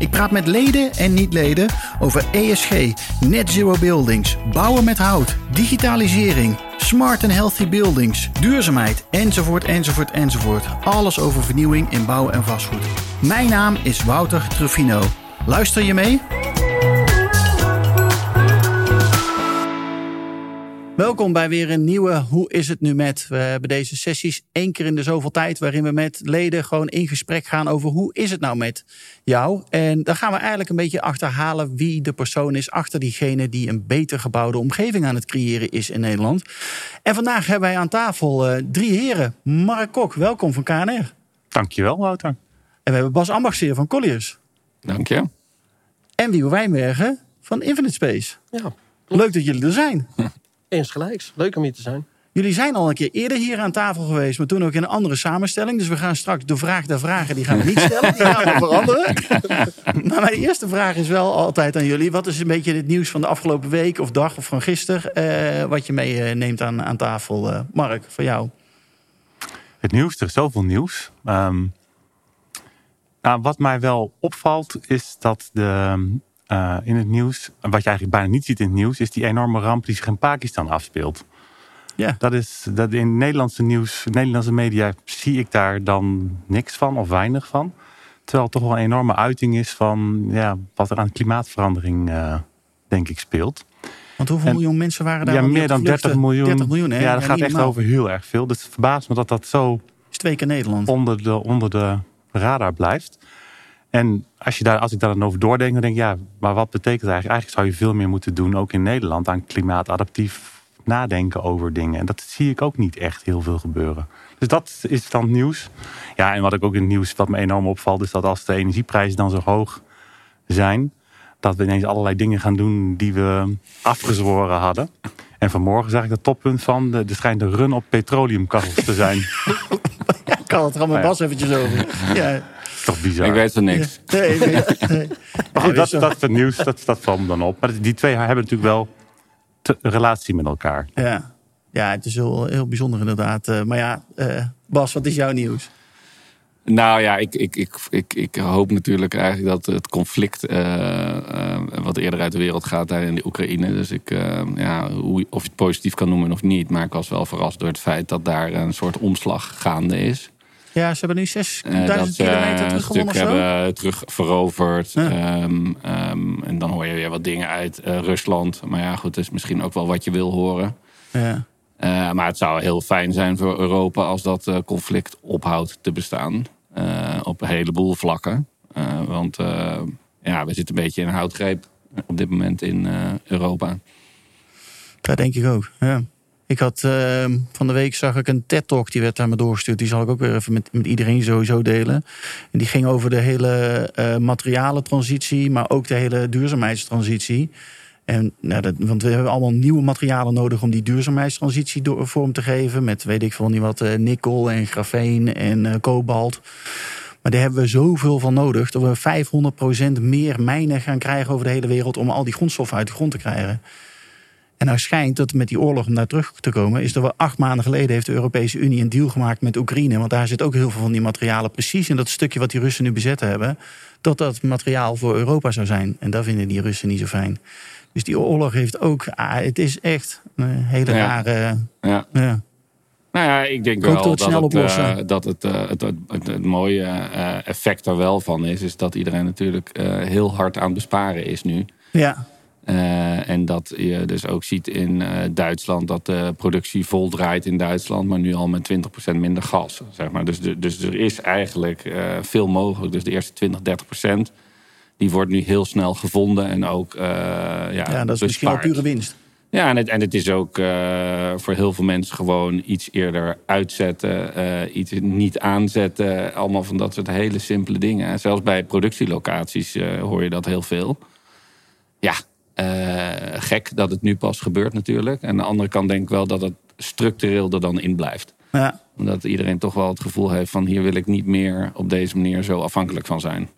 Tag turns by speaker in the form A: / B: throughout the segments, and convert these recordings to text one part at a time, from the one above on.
A: Ik praat met leden en niet-leden over ESG, net zero buildings, bouwen met hout, digitalisering, smart and healthy buildings, duurzaamheid, enzovoort, enzovoort, enzovoort. Alles over vernieuwing in bouw en vastgoed. Mijn naam is Wouter Truffino. Luister je mee? Welkom bij weer een nieuwe Hoe is het nu met? We hebben deze sessies één keer in de zoveel tijd waarin we met leden gewoon in gesprek gaan over hoe is het nou met jou? En dan gaan we eigenlijk een beetje achterhalen wie de persoon is achter diegene die een beter gebouwde omgeving aan het creëren is in Nederland. En vandaag hebben wij aan tafel uh, drie heren. Mark Kok, welkom van KNR.
B: Dankjewel Wouter. En
A: we hebben Bas Ambachtsheer van Colliers.
C: Dank je.
A: En Wiebe Wijnbergen van Infinite Space.
D: Ja.
A: Leuk dat jullie er zijn.
D: Eens gelijks. Leuk om hier te zijn.
A: Jullie zijn al een keer eerder hier aan tafel geweest, maar toen ook in een andere samenstelling. Dus we gaan straks de vraag der vragen, die gaan we niet stellen, die gaan we veranderen. maar mijn eerste vraag is wel altijd aan jullie. Wat is een beetje het nieuws van de afgelopen week of dag of van gisteren, uh, wat je meeneemt aan, aan tafel? Uh, Mark, voor jou.
B: Het nieuws, er is zoveel nieuws. Um, nou, wat mij wel opvalt, is dat de uh, in het nieuws, wat je eigenlijk bijna niet ziet in het nieuws, is die enorme ramp die zich in Pakistan afspeelt. Ja. Dat is dat in Nederlandse nieuws, Nederlandse media zie ik daar dan niks van of weinig van. Terwijl het toch wel een enorme uiting is van ja, wat er aan klimaatverandering, uh, denk ik, speelt.
A: Want hoeveel miljoen mensen waren daar?
B: Ja, meer dan 30 miljoen.
A: 30 miljoen, hè?
B: Ja, dat gaat echt over heel erg veel. Dus het verbaast me dat dat zo.
A: Is twee keer Nederland.
B: Onder de, onder de radar blijft. En als, je daar, als ik daar dan over doordenk, dan denk ik, ja, maar wat betekent het eigenlijk? Eigenlijk zou je veel meer moeten doen, ook in Nederland, aan klimaatadaptief nadenken over dingen. En dat zie ik ook niet echt heel veel gebeuren. Dus dat is dan het nieuws. Ja, en wat ik ook in het nieuws, wat me enorm opvalt, is dat als de energieprijzen dan zo hoog zijn, dat we ineens allerlei dingen gaan doen die we afgezworen hadden. En vanmorgen zag ik het toppunt van, de, er schijnt een run op petroleumkachels te zijn.
A: ja, kan het er allemaal Bas eventjes over. Ja
B: toch bizar.
C: Ik weet van niks. Nee, nee,
B: nee. Maar goed, dat, dat is het nieuws. Dat, dat valt me dan op. Maar die twee hebben natuurlijk wel een relatie met elkaar.
A: Ja, ja het is heel, heel bijzonder inderdaad. Uh, maar ja, uh, Bas, wat is jouw nieuws?
C: Nou ja, ik, ik, ik, ik, ik hoop natuurlijk eigenlijk dat het conflict uh, wat eerder uit de wereld gaat daar in de Oekraïne. Dus ik, ja, hoe, of je het positief kan noemen of niet. Maar ik was wel verrast door het feit dat daar een soort omslag gaande is.
A: Ja, ze hebben nu 6000 uh, kilometer teruggewonnen
C: of zo? hebben terug veroverd. Um, um, en dan hoor je weer wat dingen uit Rusland. Maar ja, goed, dat is misschien ook wel wat je wil horen. Ja. Uh, maar het zou heel fijn zijn voor Europa als dat uh, conflict ophoudt te bestaan. op een heleboel vlakken. want ja, we zitten een beetje in een houtgreep op dit moment in Europa.
A: Dat denk ik ook, ja. Ik had uh, van de week zag ik een TED-talk, die werd daar me doorgestuurd. Die zal ik ook weer even met, met iedereen sowieso delen. En die ging over de hele uh, materialentransitie, maar ook de hele duurzaamheidstransitie. En, nou, dat, want we hebben allemaal nieuwe materialen nodig om die duurzaamheidstransitie vorm te geven. Met weet ik veel niet wat, uh, nikkel en grafeen en uh, kobalt. Maar daar hebben we zoveel van nodig dat we 500% meer mijnen gaan krijgen over de hele wereld om al die grondstoffen uit de grond te krijgen. En nou schijnt dat met die oorlog om daar terug te komen, is dat we acht maanden geleden heeft de Europese Unie een deal gemaakt met Oekraïne. Want daar zit ook heel veel van die materialen precies in dat stukje wat die Russen nu bezet hebben. Dat dat materiaal voor Europa zou zijn. En dat vinden die Russen niet zo fijn. Dus die oorlog heeft ook. Ah, het is echt een hele rare. Ja. ja.
C: Nou ja, ik denk wel dat, het, uh, dat het, uh, het, het, het, mooie uh, effect er wel van is, is dat iedereen natuurlijk heel hard aan het besparen is nu.
A: Ja.
C: Uh, en dat je dus ook ziet in uh, Duitsland dat de productie vol draait in Duitsland, maar nu al met 20% minder gas. Zeg maar. dus, de, dus er is eigenlijk uh, veel mogelijk. Dus de eerste 20, 30% die wordt nu heel snel gevonden en ook. ja,
A: ja, dat is misschien al pure winst.
C: Ja, en het, en het is ook voor heel veel mensen gewoon iets eerder uitzetten, iets niet aanzetten. Allemaal van dat soort hele simpele dingen. Zelfs bij productielocaties hoor je dat heel veel. Ja, uh, gek dat het nu pas gebeurt natuurlijk. En aan de andere kant denk ik wel dat het structureel er dan in blijft.
A: Ja.
C: Omdat iedereen toch wel het gevoel heeft van hier wil ik niet meer op deze manier zo afhankelijk van zijn.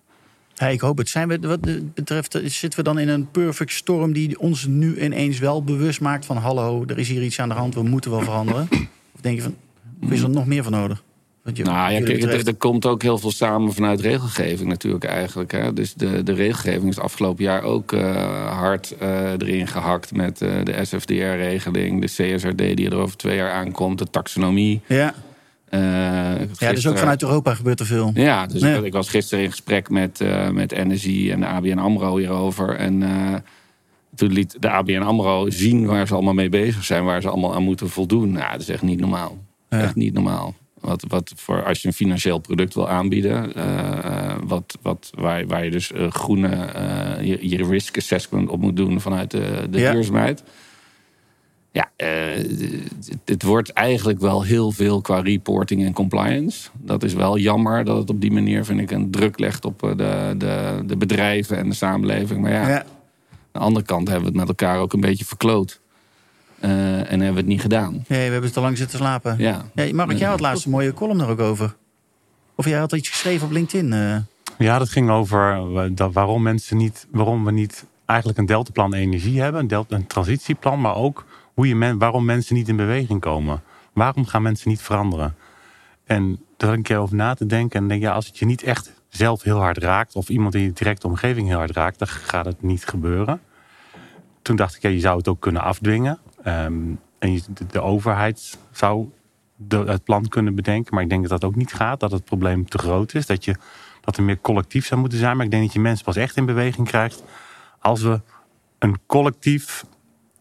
A: Ja, ik hoop het. Zijn we, wat betreft, zitten we dan in een perfect storm die ons nu ineens wel bewust maakt van hallo, er is hier iets aan de hand, we moeten wel veranderen? Of denk je van, of is er nog meer van nodig?
C: Je, nou ja, kijk, er, komt ook heel veel samen vanuit regelgeving natuurlijk eigenlijk. Hè. Dus de, de regelgeving is afgelopen jaar ook uh, hard uh, erin gehakt met uh, de SFDR-regeling, de CSRD die er over twee jaar aankomt, de taxonomie.
A: Ja. ja, dus ook vanuit Europa gebeurt er veel.
C: Ja, dus Ik, ik, was gisteren in gesprek met, met Energy en de ABN AMRO hierover. En toen liet de ABN AMRO zien waar ze allemaal mee bezig zijn, waar ze allemaal aan moeten voldoen. Nou, dat is echt niet normaal. Echt niet normaal. Wat, wat voor als je een financieel product wil aanbieden, uh, wat, wat, waar, waar je dus uh, groene je, je, risk assessment op moet doen vanuit de, de ja. duurzaamheid. Ja, het, het, wordt eigenlijk wel heel veel qua reporting en compliance. Dat is wel jammer dat het op die manier, vind ik, een druk legt op de, de, de bedrijven en de samenleving. Maar ja, ja. aan de andere kant hebben we het met elkaar ook een beetje verkloot. Uh, en hebben we het niet gedaan.
A: Nee, we hebben te lang zitten slapen. Ja. ja Mark, jij had laatst een mooie column er ook over. Of jij had iets geschreven op LinkedIn. Uh.
B: Ja, dat ging over eh, dat waarom mensen niet, waarom we niet eigenlijk een deltaplan energie hebben, een, delta, een transitieplan, maar ook hoe je men, waarom mensen niet in beweging komen. Waarom gaan mensen niet veranderen? En daar had ik een keer over na te denken. En denk, ja, als het je niet echt zelf heel hard raakt, of iemand in je directe omgeving heel hard raakt, dan gaat het niet gebeuren. Toen dacht ik, ja, je zou het ook kunnen afdwingen. Um, en de, de, overheid zou de, het plan kunnen bedenken. Maar ik denk dat dat ook niet gaat. Dat het probleem te groot is. Dat, je, dat er meer collectief zou moeten zijn. Maar ik denk dat je mensen pas echt in beweging krijgt. Als we een collectief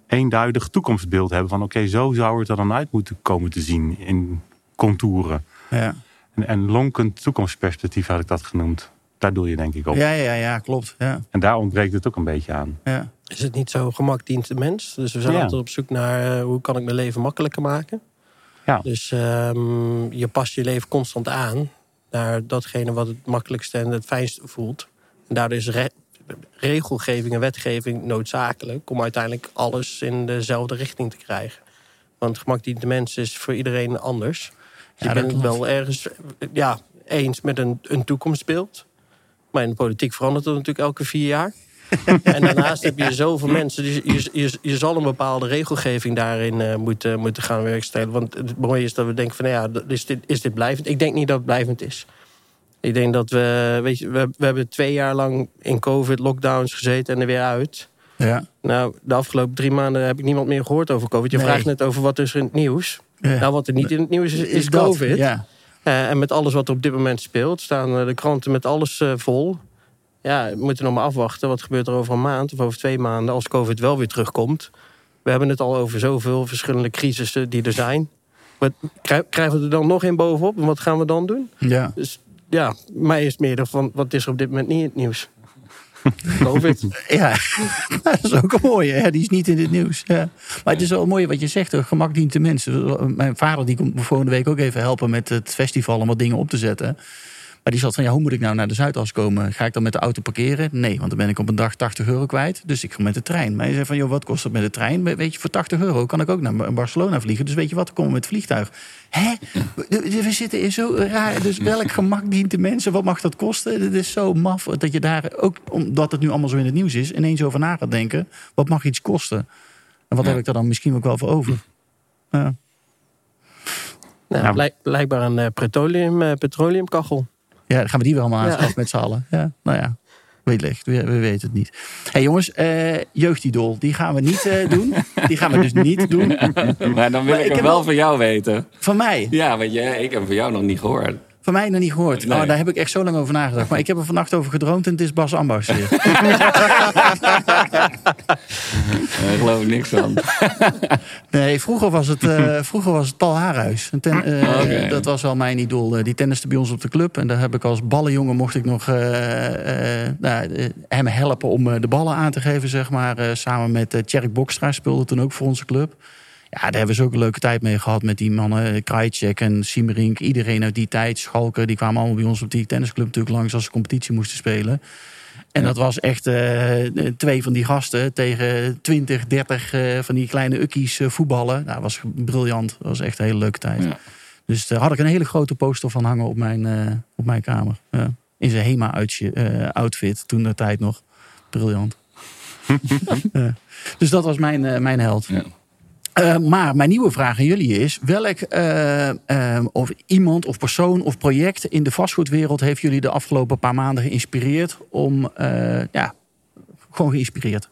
B: eenduidig toekomstbeeld hebben. Van oké, zo zou het er dan uit moeten komen te zien. In contouren. Ja. En, en lonkend toekomstperspectief had ik dat genoemd. Daar doe je denk ik op.
A: Ja, ja, ja klopt. Ja.
B: En daar ontbreekt het ook een beetje aan.
D: Ja. Is het niet zo gemak dient de mens? Dus we zijn altijd op zoek naar uh, hoe kan ik mijn leven makkelijker maken. Ja. Dus um, je past je leven constant aan naar datgene wat het makkelijkste en het fijnste voelt. En daardoor is re regelgeving en wetgeving noodzakelijk om uiteindelijk alles in dezelfde richting te krijgen. Want gemak dient de mens is voor iedereen anders. Dus ja, je bent wel ergens ja, eens met een, een toekomstbeeld. Maar in de politiek verandert het natuurlijk elke vier jaar. en daarnaast heb je zoveel mensen. Dus je, je, je zal een bepaalde regelgeving daarin uh, moeten, moeten gaan werkstellen. Want het mooie is dat we denken van nou ja, is dit, is dit blijvend? Ik denk niet dat het blijvend is. Ik denk dat we, weet je, we, we hebben twee jaar lang in COVID-lockdowns gezeten en er weer uit. Ja. Nou, de afgelopen drie maanden heb ik niemand meer gehoord over COVID. Je vraagt net over wat is er in het nieuws. Nou, wat er niet in het nieuws is, is, COVID. Ja. Uh, en met alles wat er op dit moment speelt, staan eh, de kranten met alles uh, vol ja, we moeten nog maar afwachten. Wat gebeurt er over een maand of over twee maanden als COVID wel weer terugkomt? We hebben het al over zoveel verschillende crisissen die er zijn. Maar krijgen we er dan nog een bovenop? En wat gaan we dan doen? Ja. Dus ja, mij is meer van, wat is er op dit moment niet in het nieuws? COVID.
A: Ja, dat is ook een mooie. Ja, die is niet in het nieuws. Ja. Maar het is wel mooi wat je zegt. Gemak dient de mensen. Mijn vader die komt me volgende week ook even helpen met het festival om wat dingen op te zetten. Maar die zat van, ja, hoe moet ik nou naar de Zuidas komen? Ga ik dan met de auto parkeren? Nee, want dan ben ik op een dag 80 euro kwijt. Dus ik ga met de trein. Maar je zei van, joh, wat kost het met de trein? Weet je, voor 80 euro kan ik ook naar Barcelona vliegen. Dus weet je wat, dan komen we met het vliegtuig. Hè? We zitten in zo raar. Dus welk gemak dient de mensen? Wat mag dat kosten? Het is zo maf dat je daar, ook omdat het nu allemaal zo in het nieuws is... ineens over na gaat denken. Wat mag iets kosten? En wat heb ik daar dan misschien ook wel voor over? Ja.
D: Nou, blijk, blijkbaar een uh, petroleum, uh, petroleumkachel.
A: Ja, dan gaan we die wel allemaal aanschaffen met z'n allen. Ja, nou ja. Wellicht, we, we weten het niet. Hé hey jongens, uh, jeugdidol, die gaan we niet uh, doen. Die gaan we dus niet doen.
C: maar dan wil ik, ik hem wel van jou weten.
A: Van mij?
C: Ja, want je, ik heb van jou nog niet gehoord.
A: Van mij nog niet gehoord. Oh, daar heb ik echt zo lang over nagedacht. Maar ik heb er vannacht over gedroomd en het is Bas Ambas weer.
C: Daar geloof ik niks van.
A: nee, vroeger was het, uh, vroeger was het Paul Haarhuis. Ten, uh, Dat was wel mijn idool. Die tenniste bij ons op de club. En daar heb ik als ballenjongen mocht ik nog uh, nou, hem helpen om de ballen aan te geven, zeg maar. samen met Tjerk Bokstra speelde toen ook voor onze club. Ja, daar hebben we zo'n leuke tijd mee gehad met die mannen. Krajcek en Siemerink. Iedereen uit die tijd. Schalken, die kwamen allemaal bij ons op die tennisclub natuurlijk langs als ze competitie moesten spelen. En dat was echt uh, twee van die gasten tegen 20, 30 uh, van die kleine ukkies uh, voetballen. Nou, dat was briljant. Dat was echt een hele leuke tijd. Ja. Dus daar had ik een hele grote poster van hangen op mijn, op mijn kamer. In zijn HEMA-outfit toen de tijd nog. Briljant. dus dat was mijn, mijn held. Ja. Uh, maar mijn nieuwe vraag aan jullie is: welk uh, of iemand of persoon of project in de vastgoedwereld heeft jullie de afgelopen paar maanden geïnspireerd om, uh, ja, gewoon geïnspireerd?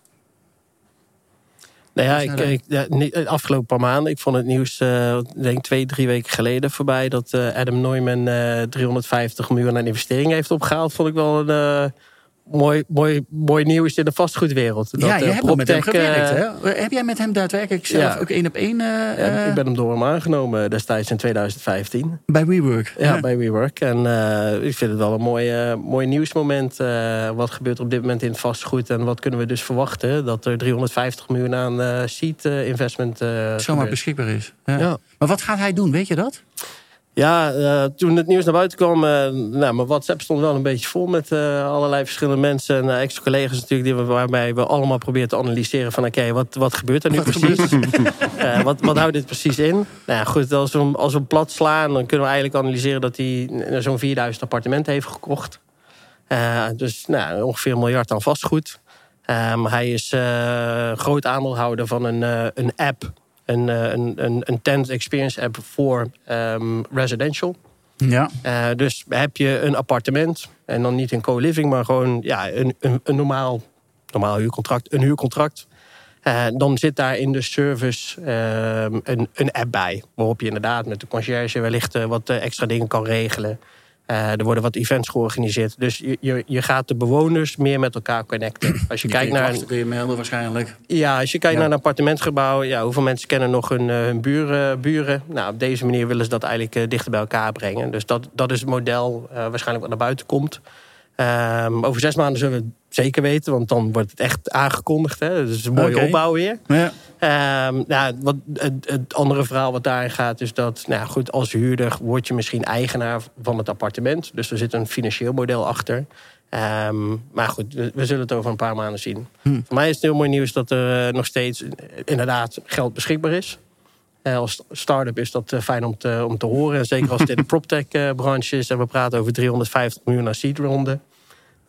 D: Nou ja, ik, de afgelopen paar maanden, ik vond het nieuws, denk twee, drie weken geleden voorbij, dat Adam Neumann 350 miljoen aan investeringen heeft opgehaald. Vond ik wel een mooi, mooi, mooi nieuws in de vastgoedwereld.
A: Dat, ja, je uh, hebt met hem gewerkt. Hè? Heb jij met hem daadwerkelijk zelf ook één op één... Uh,
D: ik ben hem door hem aangenomen destijds in 2015.
A: Bij WeWork?
D: Ja, bij WeWork. En uh, ik vind het wel een mooi, mooi nieuwsmoment. wat gebeurt er op dit moment in het vastgoed? En wat kunnen we dus verwachten? Dat er 350 miljoen aan seed investment...
A: Zomaar beschikbaar is. Ja. Maar wat gaat hij doen, weet je dat?
D: Ja, uh, toen het nieuws naar buiten kwam, uh, nou, mijn WhatsApp stond wel een beetje vol met uh, allerlei verschillende mensen en ex-collega's natuurlijk, die we, waarbij we allemaal proberen te analyseren van oké, okay, wat, wat gebeurt er nu wat precies? wat, wat houdt dit precies in? Nou ja, goed, als we, als we plat slaan, dan kunnen we eigenlijk analyseren dat hij zo'n 4000 appartementen heeft gekocht. dus nou, ongeveer een miljard aan vastgoed. Um, hij is groot aandeelhouder van een, een app een, eh, een, een, een tent experience app voor um, residential.
A: Ja.
D: Uh, dus heb je een appartement en dan niet een co-living, maar gewoon ja, een, een, een normaal, normaal huurcontract, een huurcontract. Uh, dan zit daar in de service uh, een, een app bij. Waarop je inderdaad met de concierge wellicht wat extra dingen kan regelen. Uh, er worden wat events georganiseerd. Dus je, je, je gaat de bewoners meer met elkaar connecten.
A: Als je, kijkt naar. kun je melden waarschijnlijk.
D: Ja, als je kijkt naar een appartementgebouw. Ja, hoeveel mensen kennen nog hun, eh, hun buren, buren? Nou, op deze manier willen ze dat eigenlijk uh, dichter bij elkaar brengen. Dus dat, dat is het model waarschijnlijk wat naar buiten komt. Um, over zes maanden zullen we zeker weten, want dan wordt het echt aangekondigd. Hè? Dus een mooie opbouw weer. Ja. Um, nou, wat, het, het, andere verhaal wat daarin gaat, is dat nou goed, als huurder word je misschien eigenaar van het appartement. Dus er zit een financieel model achter. Um, maar goed, we, we, zullen het over een paar maanden zien. Hm. Voor mij is het heel mooi nieuws dat er uh, nog steeds inderdaad geld beschikbaar is. Uh, als start-up is dat uh, fijn om te, om te horen. En zeker als in de proptech-branche is en we praten over 350 miljoen aan seed-ronden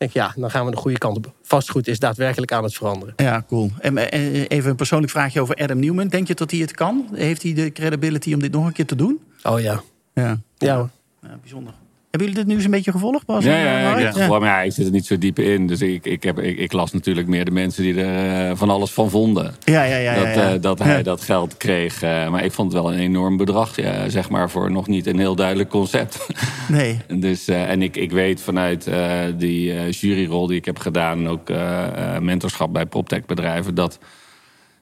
D: denk ja, dan gaan we de goede kant op. Vastgoed is daadwerkelijk aan het veranderen.
A: Ja, cool. En even een persoonlijk vraagje over Adam Newman. Denk je dat hij het kan? Heeft hij de credibility om dit nog een keer te doen?
D: Oh ja.
A: Ja,
D: ja.
A: ja bijzonder. Hebben jullie dit nieuws een beetje gevolgd, Bas?
C: Ja, ja, ja, ja ik zit er niet zo diep in. Dus ik, ik, heb, ik, ik, las natuurlijk meer de mensen die er uh, van alles van vonden.
A: Ja, ja, ja.
C: Dat, uh, dat hij dat geld kreeg. Uh, maar ik vond het wel een enorm bedrag, ja, zeg maar, voor nog niet een heel duidelijk concept.
A: Nee.
C: dus, en ik, ik weet vanuit die juryrol die ik heb gedaan, ook mentorschap bij PropTech bedrijven, dat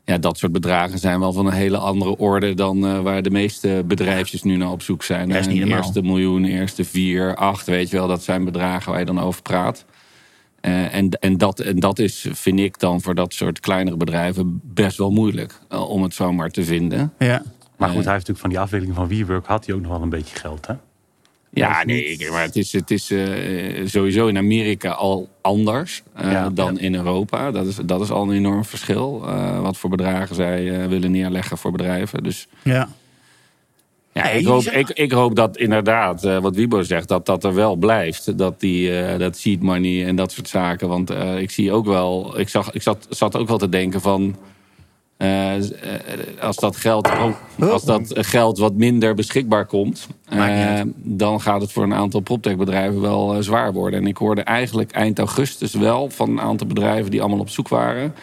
C: ja, dat soort bedragen zijn wel van een hele andere orde dan uh, waar de meeste bedrijfjes nu naar op zoek zijn.
A: Ja,
C: eerste miljoen, eerste vier, acht, weet je wel, dat zijn bedragen waar je dan over praat. Uh, en, en, dat, en dat is, vind ik dan voor dat soort kleinere bedrijven best wel moeilijk uh, om het zomaar te vinden.
A: Ja.
B: Maar goed, hij heeft natuurlijk van die afdeling van WeWork had hij ook nog wel een beetje geld, hè?
C: Ja, nee, maar het is, het is uh, sowieso in Amerika al anders uh, dan in Europa. Dat is, dat is al een enorm verschil. Uh, wat voor bedragen zij willen neerleggen voor bedrijven. Dus
A: ja.
C: Ja, ik, hoop, ik, ik hoop dat inderdaad, wat Wiebo zegt, dat dat er wel blijft. Dat die dat seed money en dat soort zaken. Want ik zie ook wel, ik, zag, ik zat, zat ook wel te denken van uh, als dat geld als dat geld wat minder beschikbaar komt, uh, dan gaat het voor een aantal proptech-bedrijven wel uh, zwaar worden. En ik hoorde eigenlijk eind augustus wel van een aantal bedrijven die allemaal op zoek waren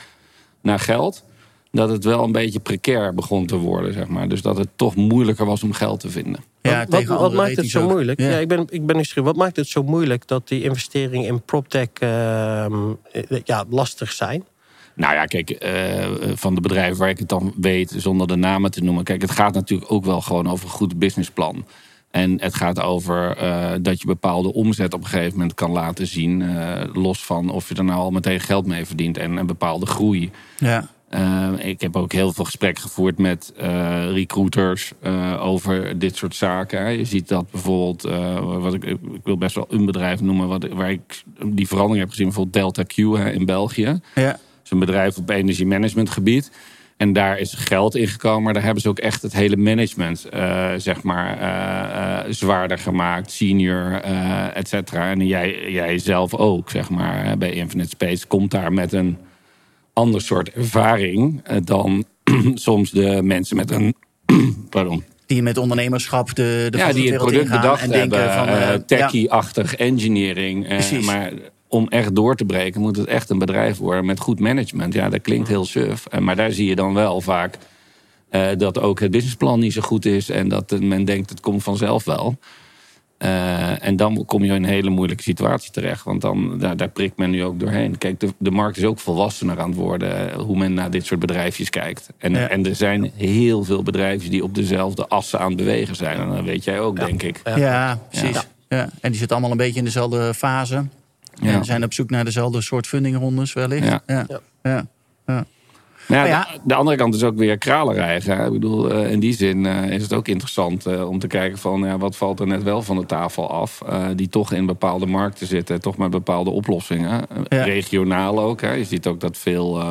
C: naar geld, dat het wel een beetje precair begon te worden, zeg maar. Dus dat het toch moeilijker was om geld te vinden.
D: Ja, wat, wat, wat maakt het zo moeilijk? Ja. ik ben, ik ben nieuwsgierig. Wat maakt het zo moeilijk dat die investeringen in proptech ehm, ja, lastig zijn?
C: Nou ja, kijk, uh, van de bedrijven waar ik het dan weet, zonder de namen te noemen. Kijk, het gaat natuurlijk ook wel gewoon over een goed businessplan. En het gaat over uh, dat je bepaalde omzet op een gegeven moment kan laten zien. Uh, los van of je er nou al meteen geld mee verdient en een bepaalde groei.
A: Ja.
C: ik heb ook heel veel gesprekken gevoerd met recruiters over dit soort zaken. Je ziet dat bijvoorbeeld, wat ik, ik wil best wel een bedrijf noemen wat, waar ik die verandering heb gezien, bijvoorbeeld Delta Q hè, in België.
A: Ja
C: is een bedrijf op energiemanagementgebied. En daar is geld in gekomen. Maar daar hebben ze ook echt het hele management, zeg maar, zwaarder gemaakt. Senior, et cetera. En jij, jij zelf ook, zeg maar, bij Infinite Space komt daar met een ander soort ervaring dan soms de mensen met een. pardon.
A: Die met ondernemerschap de, de
C: ja, die het product bedacht en hebben, denken van uh, techie-achtig engineering. Uh, maar om echt door te breken moet het echt een bedrijf worden met goed management. Ja, dat klinkt heel suf. maar daar zie je dan wel vaak dat ook het businessplan niet zo goed is en dat men denkt het komt vanzelf wel. Uh, en dan kom je in een hele moeilijke situatie terecht. Want dan, daar, daar prikt men nu ook doorheen. Kijk, de, de markt is ook volwassener aan het worden. Eh, hoe men naar dit soort bedrijfjes kijkt. En, en er zijn heel veel bedrijven die op dezelfde assen aan het bewegen zijn. En dat weet jij ook, denk ik.
A: Ja, precies. Ja. En die zitten allemaal een beetje in dezelfde fase. En zijn op zoek naar dezelfde soort fundingrondes wellicht. ja. ja. ja.
C: Ja, De, andere kant is ook weer kralenrijgen. Ik bedoel, uh, in die zin uh, is het ook interessant uh, om te kijken van ja, wat valt er net wel van de tafel af. die toch in bepaalde markten zitten, toch met bepaalde oplossingen. Regionaal ook. Hè. Je ziet ook dat veel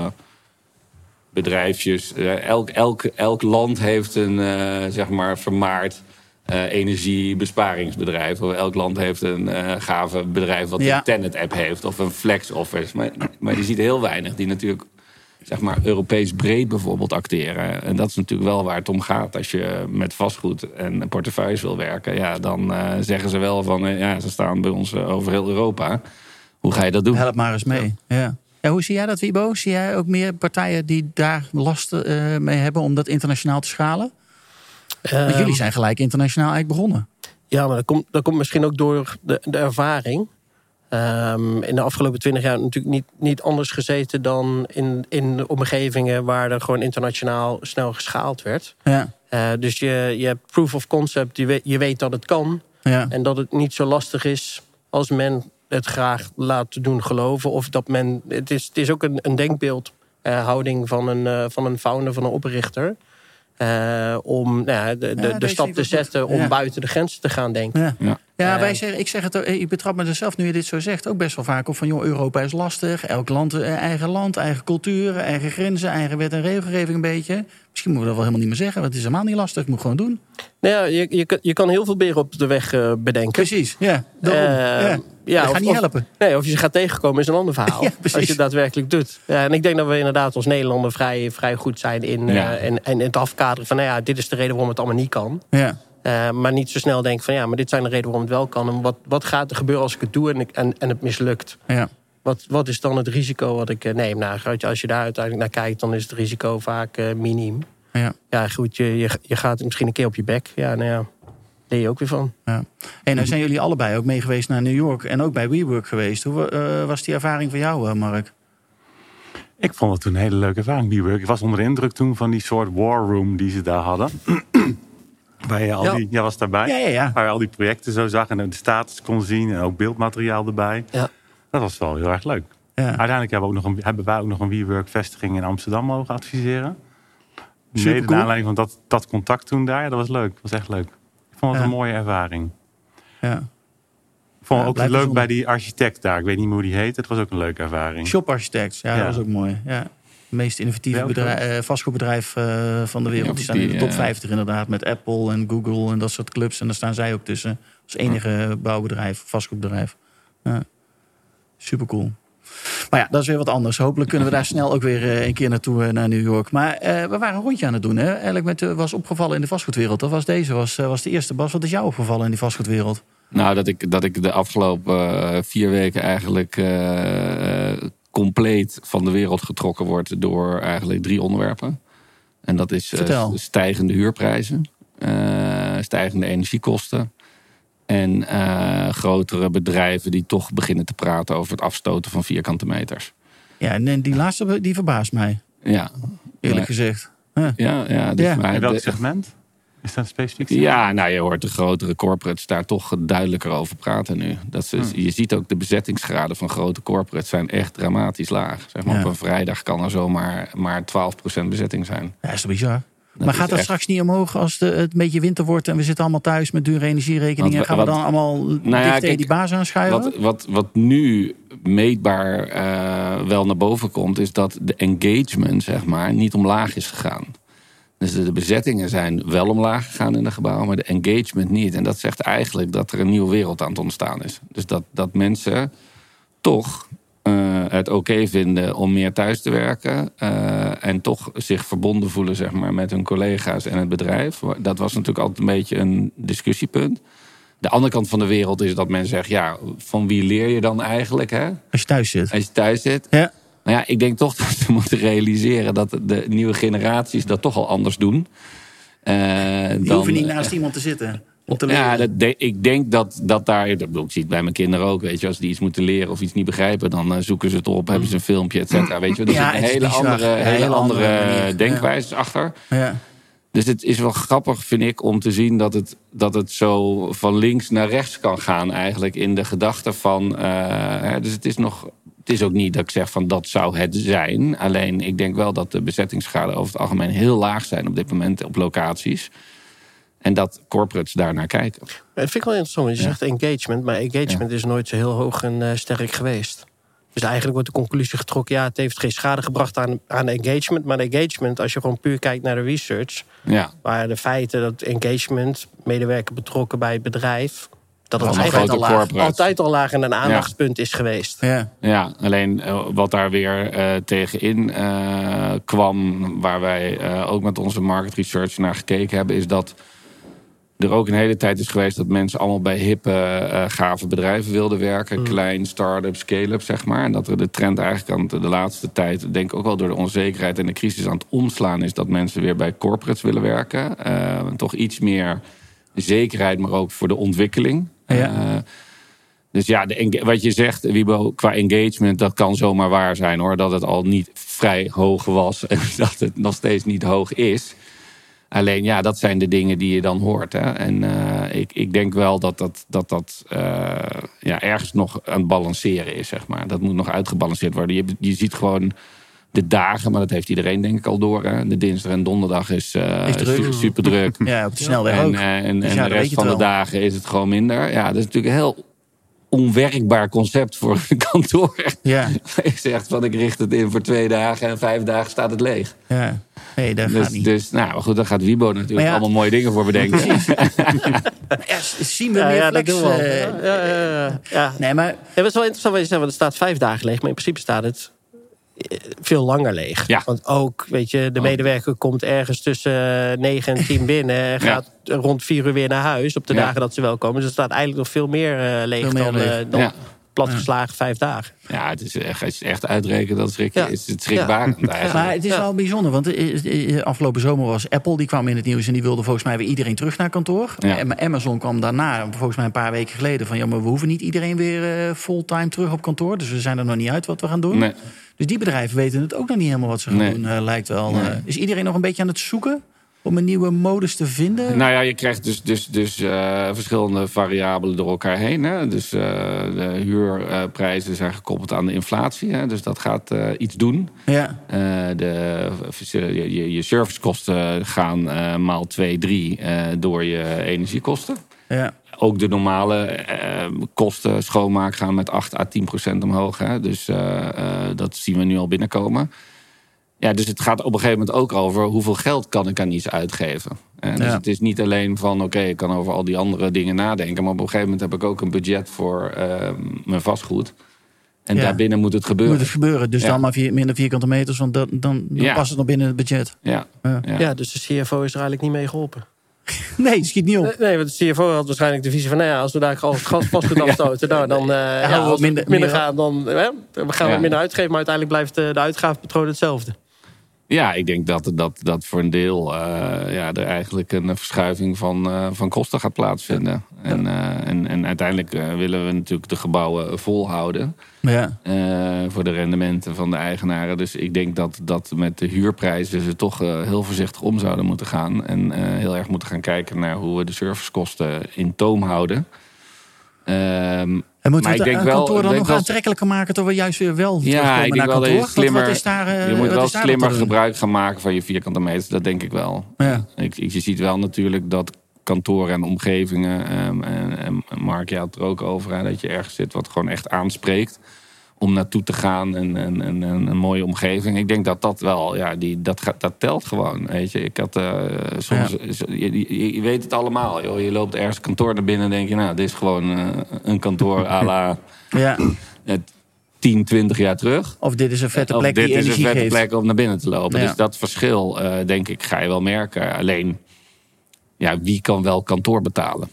C: bedrijfjes, elk, elk, elk land heeft een zeg maar vermaard energiebesparingsbedrijf. Of elk land heeft een gave bedrijf wat een Tenet-app heeft of een Flex Office. Maar, maar je ziet heel weinig die natuurlijk zeg maar, Europees breed bijvoorbeeld acteren. En dat is natuurlijk wel waar het om gaat. Als je met vastgoed en portefeuilles wil werken, ja, dan uh, zeggen ze wel van uh, ja, ze staan bij ons uh, over heel Europa. Hoe ga je dat doen?
A: Help maar eens mee. Ja. ja. hoe zie jij dat, Wibo? Zie jij ook meer partijen die daar last mee hebben om dat internationaal te schalen? Jullie ehm. zijn gelijk internationaal eigenlijk begonnen.
D: Ja, maar dat komt, dat komt misschien ook door de, de ervaring. Um, in de afgelopen twintig jaar natuurlijk niet, niet anders gezeten dan in, in omgevingen waar er gewoon internationaal snel geschaald werd. Ja. Uh, dus je, je hebt proof of concept, je weet, je weet dat het kan. Ja. En dat het niet zo lastig is als men het graag laat doen geloven. Of dat men. Het is, het is ook een, een denkbeeldhouding uh, van, een, uh, van een founder, van een oprichter. Uh, om nou, de, de, de stap te zetten om buiten de grenzen te gaan denken.
A: Ja, wij zeggen, ik zeg het, ik betrap me er zelf nu je dit zo zegt ook best wel vaak op van joh, Europa is lastig. Elk land, eh, eigen land, eigen cultuur, eigen grenzen, eigen wet en regelgeving een beetje. Misschien moeten we dat wel helemaal niet meer zeggen, want het is helemaal niet lastig. Ik moet gewoon doen.
D: Nou ja, je, je, je kan heel veel beren op de weg uh, bedenken.
A: Precies, ja. Daarom. ja. Ja, dat gaat niet helpen.
D: nee, of je ze gaat tegenkomen is een ander verhaal. Ja, als je het daadwerkelijk doet. Ja, en ik denk dat we inderdaad als Nederlander vrij, vrij goed zijn in, uh, in, in, het afkaderen van... nou ja, dit is de reden waarom het allemaal niet kan. Ja. Uh, maar niet zo snel denken van ja, maar dit zijn de redenen waarom het wel kan. En wat, wat gaat er gebeuren als ik het doe en, en, en het mislukt? Ja. Wat, wat is dan het risico wat ik neem? Nou, als je daar uiteindelijk naar kijkt, dan is het risico vaak uh, miniem. Ja. ja, goed, je, je, je gaat misschien een keer op je bek. Ja, nou ja, leer je ook weer van. Ja.
A: En dan zijn jullie allebei ook mee geweest naar New York en ook bij WeWork geweest. Hoe uh, was die ervaring voor jou, Mark?
B: Ik vond het toen een hele leuke ervaring, WeWork. Ik was onder de indruk toen van die soort war room die ze daar hadden. Je al ja. die, jij was daarbij. Ja, ja, ja. Waar je al die projecten zo zag en de status kon zien en ook beeldmateriaal erbij. Ja. Dat was wel heel erg leuk. Ja. Uiteindelijk hebben, we ook nog een, hebben wij ook nog een WeWork vestiging in Amsterdam mogen adviseren. Mede naar aanleiding van dat, dat contact toen daar. Dat was leuk. Dat was echt leuk. Ik vond het een mooie ervaring. Ja. Ik vond het ook leuk bij die architect daar. Ik weet niet meer hoe die heet. Het was ook een leuke ervaring.
A: Shop Architects, ja, dat was ook mooi. Ja. Meest innovatieve bedrijf, uh, vastgoedbedrijf uh, van de wereld. die staan in de top 50 inderdaad. Met Apple en Google en dat soort clubs. En daar staan zij ook tussen. Als enige bouwbedrijf, vastgoedbedrijf. Ja. Super cool. Maar ja, dat is weer wat anders. Hopelijk kunnen we daar snel ook weer eh, een keer naartoe naar New York. Maar we waren een rondje aan het doen. Hè? Eigenlijk met, was opgevallen in de vastgoedwereld. Dat was deze, was, was de eerste. Bas, wat is jou opgevallen in die vastgoedwereld?
C: Nou, dat ik, dat ik de afgelopen vier weken eigenlijk compleet van de wereld getrokken word door eigenlijk drie onderwerpen. En dat is stijgende huurprijzen, stijgende energiekosten en grotere bedrijven die toch beginnen te praten over het afstoten van vierkante meters.
A: Ja, en die laatste die verbaast mij. Ja. Eerlijk gezegd.
C: Ja, ja, ja, dus
B: ja. In welk segment? Is dat specifiek?
C: Ja, nou je hoort de grotere corporates daar toch duidelijker over praten nu. Dat ze, hmm. Je ziet ook de bezettingsgraden van grote corporates zijn echt dramatisch laag. Zeg maar, Op een vrijdag kan er zomaar maar 12% bezetting zijn.
A: Ja, is toch bizar? maar gaat dat straks niet omhoog als het een beetje winter wordt en we zitten allemaal thuis met dure energierekeningen? En gaan we dan allemaal nou ja, die baas aanschuiven?
C: Wat, wat, wat nu meetbaar uh, wel naar boven komt, is dat de engagement zeg maar, niet omlaag is gegaan. Dus de bezettingen zijn wel omlaag gegaan in de gebouwen, maar de engagement niet. En dat zegt eigenlijk dat er een nieuwe wereld aan het ontstaan is. Dus dat, dat mensen toch uh, het oké vinden om meer thuis te werken. Uh, en toch zich verbonden voelen zeg maar, met hun collega's en het bedrijf. Dat was natuurlijk altijd een beetje een discussiepunt. De andere kant van de wereld is dat men zegt: ja, van wie leer je dan eigenlijk? Hè?
A: Als je thuis zit.
C: Als je thuis zit.
A: Ja.
C: Nou ja, ik denk toch dat we moeten realiseren dat de nieuwe generaties dat toch al anders doen.
A: Uh, dan, hoeven niet naast iemand te zitten.
C: Ja, dat ik denk dat, dat daar. Dat ik zie het bij mijn kinderen ook. Weet je, als die iets moeten leren of iets niet begrijpen, dan uh, zoeken ze het op, hebben ze een filmpje, et cetera. Weet je, er ja, een hele andere, hele andere, andere denkwijze achter.
A: Ja.
C: Dus het is wel grappig, vind ik, om te zien dat het, dat het zo van links naar rechts kan gaan, eigenlijk in de gedachte van. Dus het is nog. Het is ook niet dat ik zeg van dat zou het zijn. Alleen ik denk wel dat de bezettingsgraden over het algemeen heel laag zijn op dit moment op locaties. En dat corporates daarnaar kijken. Dat
D: vind ik wel interessant. Je zegt engagement, maar engagement is nooit zo heel hoog en uh, sterk geweest. Dus eigenlijk wordt de conclusie getrokken: ja, het heeft geen schade gebracht aan, aan engagement. Maar engagement, als je gewoon puur kijkt naar de research,
C: ja.
D: waar de feiten dat engagement, medewerker betrokken bij het bedrijf, dat
C: het
D: altijd al, laag, altijd al laag en een aandachtspunt is geweest.
C: Ja, ja alleen uh, wat daar weer uh, tegenin uh, kwam, waar wij ook met onze market research naar gekeken hebben, is dat er ook een hele tijd is geweest dat mensen allemaal bij hippe, uh, gave bedrijven wilden werken. Mm. Klein, start-up, scale-up, zeg maar. En dat er de trend eigenlijk aan de laatste tijd, denk ik ook wel door de onzekerheid en de crisis aan het omslaan is dat mensen weer bij corporates willen werken. Uh, toch iets meer zekerheid, maar ook voor de ontwikkeling.
A: Uh,
C: dus ja, wat je zegt, Wiebo, qua engagement, dat kan zomaar waar zijn hoor. Dat het al niet vrij hoog was en dat het nog steeds niet hoog is. Alleen ja, dat zijn de dingen die je dan hoort. Hè? En uh, ik, ik denk wel dat dat, dat, dat uh, ja, ergens nog aan het balanceren is, zeg maar. Dat moet nog uitgebalanceerd worden. Je, je ziet gewoon de dagen, maar dat heeft iedereen denk ik al door. Hè? De dinsdag en donderdag is, uh, is, druk. super druk.
A: Ja, op de snelweg
C: en,
A: ook.
C: en, dus en de rest van de dagen is het gewoon minder. Ja, dat is natuurlijk heel onwerkbaar concept voor een kantoor.
A: Ja.
C: Je zegt van ik richt het in voor twee dagen en vijf dagen staat het leeg.
A: Ja. Nee, dat
C: dus,
A: gaat niet.
C: Dus nou goed, daar gaat Wibo natuurlijk allemaal mooie dingen voor bedenken.
A: ja, zien we meer flex.
D: Ja, ja, ja, ja,
A: Nee, maar...
D: Het is wel interessant wat je zegt, want het staat vijf dagen leeg. Maar in principe staat het veel langer leeg.
C: Ja.
D: Want ook, weet je, de medewerker komt ergens tussen 9 en 10 binnen en gaat rond 4 uur weer naar huis op de dagen dat ze wel komen. Dus er staat eigenlijk nog veel meer uh, leeg veel meer dan, leeg. Uh, dan platgeslagen vijf dagen.
C: Ja, het is echt, als je echt uitrekent, dat schrik, ja. is het schrikbarend ja. eigenlijk.
A: Maar het is wel bijzonder, want afgelopen zomer was Apple, die kwam in het nieuws en die wilde volgens mij weer iedereen terug naar kantoor. En Amazon kwam daarna, volgens mij een paar weken geleden, van ja, maar we hoeven niet iedereen weer uh, fulltime terug op kantoor. Dus we zijn er nog niet uit wat we gaan doen.
C: Nee.
A: Dus die bedrijven weten het ook nog niet helemaal wat ze gaan nee. doen, uh, lijkt wel. Nee. Uh, is iedereen nog een beetje aan het zoeken? om een nieuwe modus te vinden?
C: Nou ja, je krijgt dus, dus, dus uh, verschillende variabelen door elkaar heen. Hè? Dus de huurprijzen zijn gekoppeld aan de inflatie. Hè? Dus dat gaat iets doen.
A: Ja.
C: de, je, je servicekosten gaan maal 2, 3 door je energiekosten.
A: Ja.
C: Ook de normale kosten schoonmaak gaan met 8 à 10 procent omhoog. Hè? Dus dat zien we nu al binnenkomen. Ja, dus het gaat op een gegeven moment ook over hoeveel geld kan ik aan iets uitgeven. En dus
A: Ja.
C: het is niet alleen van oké, ik kan over al die andere dingen nadenken. Maar op een gegeven moment heb ik ook een budget voor ehm, mijn vastgoed. En
A: Ja.
C: daarbinnen moet het gebeuren.
A: Moet het gebeuren. Dus
C: Ja.
A: dan maar vier, minder vierkante meters, want dan, dan, dan
C: Ja.
A: past het nog binnen het budget.
C: Ja.
A: Ja.
C: Ja.
D: Ja, dus de CFO is er eigenlijk niet mee geholpen.
A: Nee, het schiet niet op.
D: Nee, nee, want de CFO had waarschijnlijk de visie van... nou ja, als we daar al het gas vastgoed afstoten... nou, dan eh ja, als
A: minder-
D: minder, gaan, dan hè, we gaan
C: Ja.
D: wat minder uitgeven... maar uiteindelijk blijft de, de uitgavenpatroon hetzelfde.
C: Ja, ik denk dat, dat, dat voor een deel eh, ja, er eigenlijk een verschuiving van, eh, van kosten gaat plaatsvinden. En, eh, en, en uiteindelijk willen we natuurlijk de gebouwen volhouden.
A: Ja.
C: voor de rendementen van de eigenaren. Dus ik denk dat, dat met de huurprijzen ze toch eh, heel voorzichtig om zouden moeten gaan. En heel erg moeten gaan kijken naar hoe we de servicekosten in toom houden. Ehm,
A: En moeten we het kantoor dan nog aantrekkelijker maken... door we juist weer wel ja, ik denk wel kantoor? Dat je, slimmer, wat, is daar,
C: je moet wel slimmer gebruik gaan maken van je vierkante meters. Dat denk ik wel. Ja. Ik, je ziet wel natuurlijk dat kantoren en omgevingen... Um, en, en Mark, je had er ook over... Hè, dat je ergens zit wat gewoon echt aanspreekt om naartoe te gaan en, en, en, een mooie omgeving. Ik denk dat dat wel, ja, die, dat, dat telt gewoon. Weet je, ik had uh, soms, je, je, weet het allemaal. Joh. Je loopt ergens kantoor naar binnen en denk je, nou, dit is gewoon uh, een kantoor à la ja. 10, 20 jaar terug.
A: Of dit is een vette plek. Of
C: dit is een vette geeft. plek om naar binnen te lopen. Dus dat verschil, uh, denk ik, ga je wel merken. Alleen, ja, wie kan wel kantoor betalen?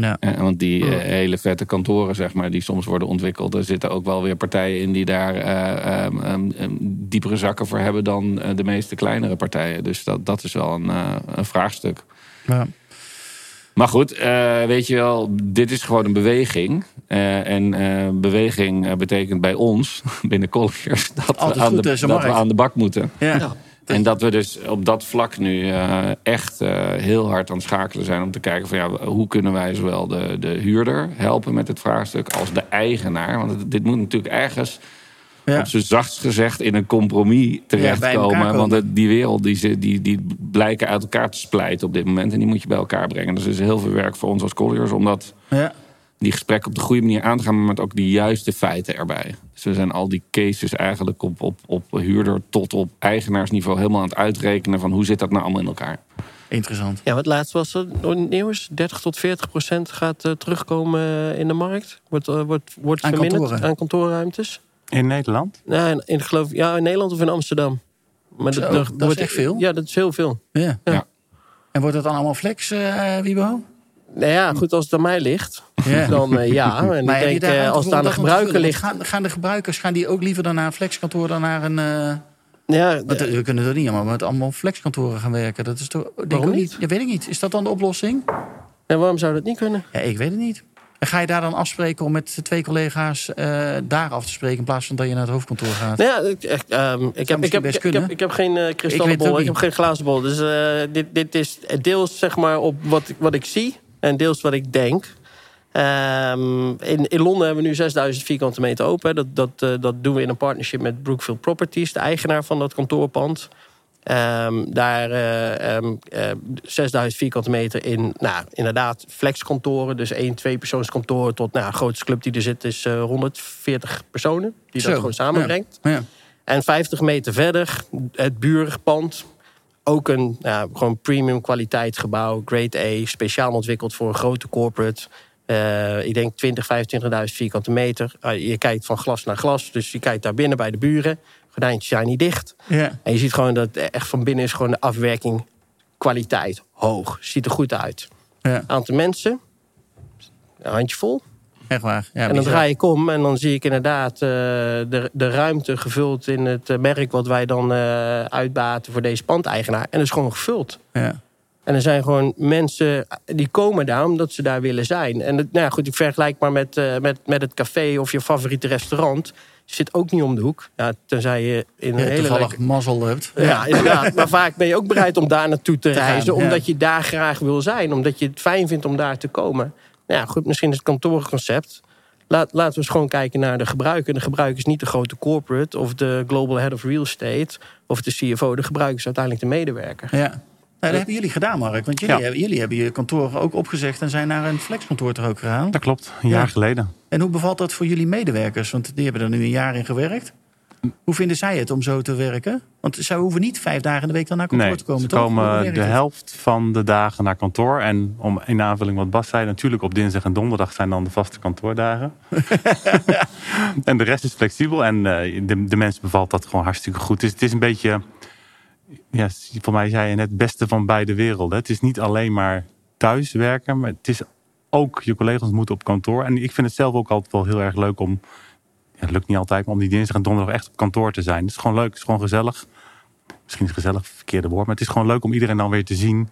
C: Ja. Eh, want die eh, hele vette kantoren, zeg maar, die soms worden ontwikkeld, er zitten ook wel weer partijen in die daar uh, um, diepere zakken voor hebben dan de meeste kleinere partijen. Dus dat, dat is wel een, een vraagstuk. Ja. Maar goed, weet je wel, dit is gewoon een beweging. en beweging betekent bij ons, binnen Colliers, dat, we aan, de, dat we aan de bak moeten. Ja. En dat we dus op dat vlak nu uh, echt uh, heel hard aan het schakelen zijn om te kijken van ja, hoe kunnen wij zowel de, de huurder helpen met het vraagstuk als de eigenaar. Want dit moet natuurlijk ergens ja. op zijn zachtst gezegd in een compromis terechtkomen. Ja, want die wereld die, die, die blijken uit elkaar te splijten op dit moment. En die moet je bij elkaar brengen. Dus er is heel veel werk voor ons als colliers om dat ja die gesprekken op de goede manier aan te gaan, maar met ook de juiste feiten erbij. Dus we zijn al die cases eigenlijk op, op, op huurder tot op eigenaarsniveau helemaal aan het uitrekenen van hoe zit dat nou allemaal in elkaar.
A: Interessant.
D: Ja, wat laatst was er nieuws. 30 tot 40 procent gaat uh, terugkomen eh, in de markt. Wordt, uh, wordt, wordt aan verminderd aan kantoorruimtes.
B: In Nederland?
D: Ja, in, in, geloof, ja, in Nederland of in Amsterdam.
A: Maar Zo, dat, dat, is echt veel?
D: Ja, dat is heel veel.
A: Ja. ja. En wordt het dan allemaal flex, uh, Wiebo?
D: Nou ja, goed, als het aan mij ligt, dan uh, ja. En maar ik denk, uh, als het aan de gebruiker ligt...
A: Gaan, gaan, de gebruikers gaan die ook liever dan naar een flexkantoor dan naar een... Uh, ja, we kunnen er niet allemaal met allemaal flexkantoren gaan werken. Dat is toch, denk ik niet? Ja, weet ik niet. Is dat dan de oplossing?
D: En waarom zou dat niet kunnen?
A: Ja, ik weet het niet. En ga je daar dan afspreken om met twee collega's uh, daar af te spreken... in plaats van dat je naar het hoofdkantoor gaat?
D: Nou ja, ik, um, ik, heb, ik, heb, ik, heb, ik heb geen uh, kristallenbol, ik, heb geen glazen bol. Dus uh, dit, dit is deels zeg maar op wat, wat ik zie... En deels wat ik denk. Um, in, in Londen hebben we nu 6000 vierkante meter open. Dat, dat, uh, dat doen we in een partnership met Brookfield Properties, de eigenaar van dat kantoorpand. Um, daar uh, um, uh, 6000 vierkante meter in, nou, inderdaad, flexkantoren. Dus één, twee persoonskantoren tot, nou, de grootste club die er zit is 140 uh, personen. Die Zo, dat gewoon samenbrengt. Ja. Ja. En 50 meter verder, het buurpand ook een ja, gewoon premium kwaliteit gebouw, grade A, speciaal ontwikkeld voor een grote corporate. Uh, ik denk 20, 25.000 vierkante meter. Uh, je kijkt van glas naar glas, dus je kijkt daar binnen bij de buren. Gordijntjes zijn niet dicht. En je ziet gewoon dat echt van binnen is gewoon de afwerking kwaliteit hoog. Ziet er goed uit. Ja. Aantal mensen, een handjevol.
A: Echt waar.
D: Ja, en dan draai ik om en dan zie ik inderdaad uh, de, de ruimte gevuld in het eh, merk wat wij dan uh, uitbaten voor deze pandeigenaar. En dat is gewoon gevuld. Ja. En er zijn gewoon mensen die komen daar omdat ze daar willen zijn. En nou ja, goed, ik vergelijk maar met, uh, met, met het café of je favoriete restaurant. Zit ook niet om de hoek. Ja, tenzij je in een ja, hele
A: leuke... mazzel hebt.
D: Ja, inderdaad. maar vaak ben je ook bereid om daar naartoe te, te reizen. Gaan, omdat je daar graag wil zijn. Omdat je het fijn vindt om daar te komen. Nou ja, goed, misschien is het kantoorconcept. Laat, laten we eens gewoon kijken naar de gebruiker. De gebruiker is niet de grote corporate of de global head of real estate of de CFO. De gebruiker is uiteindelijk de medewerker.
A: Ja. Nou, dat hebben jullie gedaan, Mark. Want jullie, hebben, jullie hebben je kantoor ook opgezegd en zijn naar een flexkantoor er ook gegaan.
B: Dat klopt, een jaar geleden.
A: En hoe bevalt dat voor jullie medewerkers? Want die hebben er nu een jaar in gewerkt. Hoe vinden zij het om zo te werken? Want zij hoeven niet vijf dagen in de week dan naar kantoor te komen.
B: Ze komen de helft van de dagen naar kantoor. En om in aanvulling wat Bas zei, natuurlijk op dinsdag en donderdag zijn dan de vaste kantoordagen. en de rest is flexibel. En uh, de, de mensen bevalt dat gewoon hartstikke goed. Dus het is een beetje, ja, voor mij zei je net, het beste van beide werelden. Het is niet alleen maar thuiswerken, maar het is ook je collega's moeten op kantoor. En ik vind het zelf ook altijd wel heel erg leuk om ja, het lukt niet altijd, maar om die dinsdag en donderdag echt op kantoor te zijn. Het is gewoon leuk, het is gewoon gezellig. Misschien is gezellig het verkeerde woord, maar het is gewoon leuk om iedereen dan weer te zien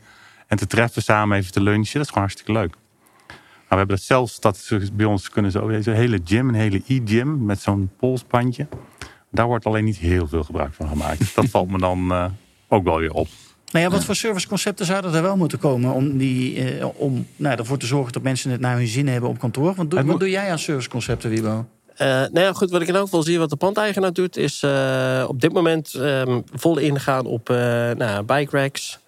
B: en te treffen, samen even te lunchen. Dat is gewoon hartstikke leuk. Nou, we hebben dat zelfs, dat bij ons kunnen zo, een hele gym, een hele e-gym met zo'n polsbandje. Daar wordt alleen niet heel veel gebruik van gemaakt. dat valt me dan uh, ook wel weer op.
A: Nou ja, wat voor serviceconcepten zouden er wel moeten komen om, die, eh, om nou, ervoor te zorgen dat mensen het naar hun zin hebben op kantoor? Wat, doe, wat doe jij aan serviceconcepten, Wiebo?
D: Uh, nou ja, goed, wat ik in elk geval zie wat de pandeigenaar doet, is uh, op dit moment um, vol ingaan op uh, nou, bike racks,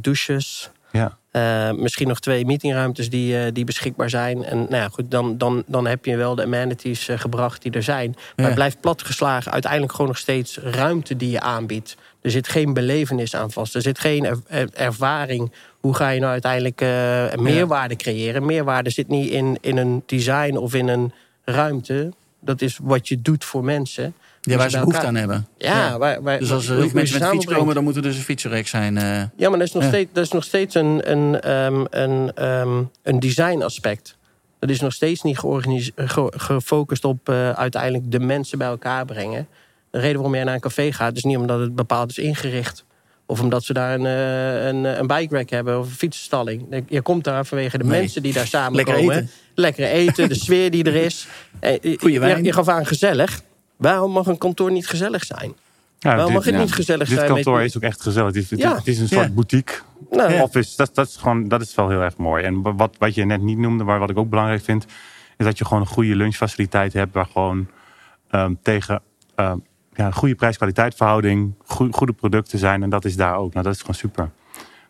D: douches. Ja. misschien nog twee meetingruimtes die, die beschikbaar zijn. En nou ja, goed, dan, dan, dan heb je wel de amenities gebracht die er zijn. Maar het blijft platgeslagen uiteindelijk gewoon nog steeds ruimte die je aanbiedt. Er zit geen belevenis aan vast. Er zit geen ervaring. Hoe ga je nou uiteindelijk meerwaarde creëren? Meerwaarde zit niet in, in een design of in een ruimte. Dat is wat je doet voor mensen.
A: Ja, waar ze behoefte aan hebben.
D: Ja, Waar, waar,
A: dus als er mensen met fiets komen, dan moet er dus een fietsenrek zijn. Uh...
D: Ja, maar dat is nog, steeds, dat is nog steeds een, een, um, een, um, een design aspect. Dat is nog steeds niet gefocust op uh, uiteindelijk de mensen bij elkaar brengen. De reden waarom jij naar een café gaat, is niet omdat het bepaald is ingericht. Of omdat ze daar een, uh, een, een bike rack hebben of een fietsenstalling. Je komt daar vanwege de mensen die daar samenkomen lekker eten, de sfeer die er is. Eh, Goeie wijn. Je, je gaf aan gezellig. Waarom mag een kantoor niet gezellig zijn? Ja, Waarom mag het niet gezellig
B: dit
D: zijn?
B: Dit kantoor is ook echt gezellig. Het is, het is een soort boutique. Nou, office. Dat, dat, is gewoon, dat is wel heel erg mooi. En wat, wat je net niet noemde, maar wat ik ook belangrijk vind... is dat je gewoon een goede lunchfaciliteit hebt... waar gewoon um, tegen um, ja, goede prijs-kwaliteit verhouding... goede producten zijn. En dat is daar ook. Nou, dat is gewoon super.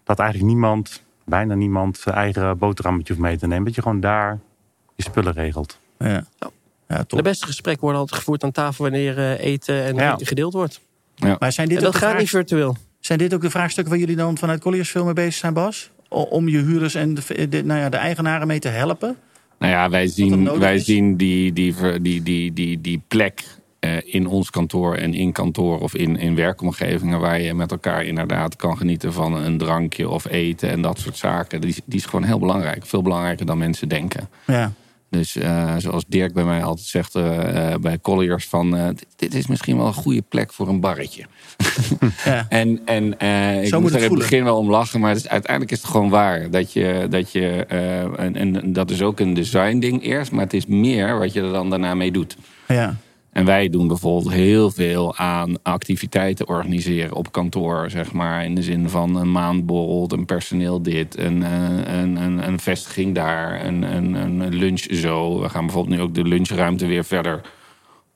B: Dat eigenlijk niemand, bijna niemand... zijn eigen boterhammetje hoeft mee te nemen. Dat je gewoon daar je spullen regelt. Ja.
D: Ja, de beste gesprekken worden altijd gevoerd aan tafel wanneer uh, eten en ja. gedeeld wordt.
A: Ja. Maar zijn dit
D: en dat gaat niet virtueel.
A: Zijn dit ook de vraagstukken waar jullie dan vanuit Colliers veel mee bezig zijn, Bas? Om je huurders en de, de, nou ja, de eigenaren mee te helpen?
C: Nou ja, wij zien, wij zien die, die, die, die, die, die plek in ons kantoor en in kantoor of in, in werkomgevingen waar je met elkaar inderdaad kan genieten van een drankje of eten en dat soort zaken. Die, die is gewoon heel belangrijk. Veel belangrijker dan mensen denken. Ja. Dus uh, zoals Dirk bij mij altijd zegt uh, bij Colliers van... Dit, is misschien wel een goede plek voor een barretje. Ja. en en ik Zo moet er in het begin wel om lachen, maar het is, uiteindelijk is het gewoon waar. Dat je, dat je, en, en dat is ook een design ding eerst, maar het is meer wat je er dan daarna mee doet. Ja. En wij doen bijvoorbeeld heel veel aan activiteiten organiseren op kantoor, zeg maar. In de zin van een maandborrel, een personeel dit, een, eh, een, een, een vestiging daar, een, een, een lunch zo. We gaan bijvoorbeeld nu ook de lunchruimte weer verder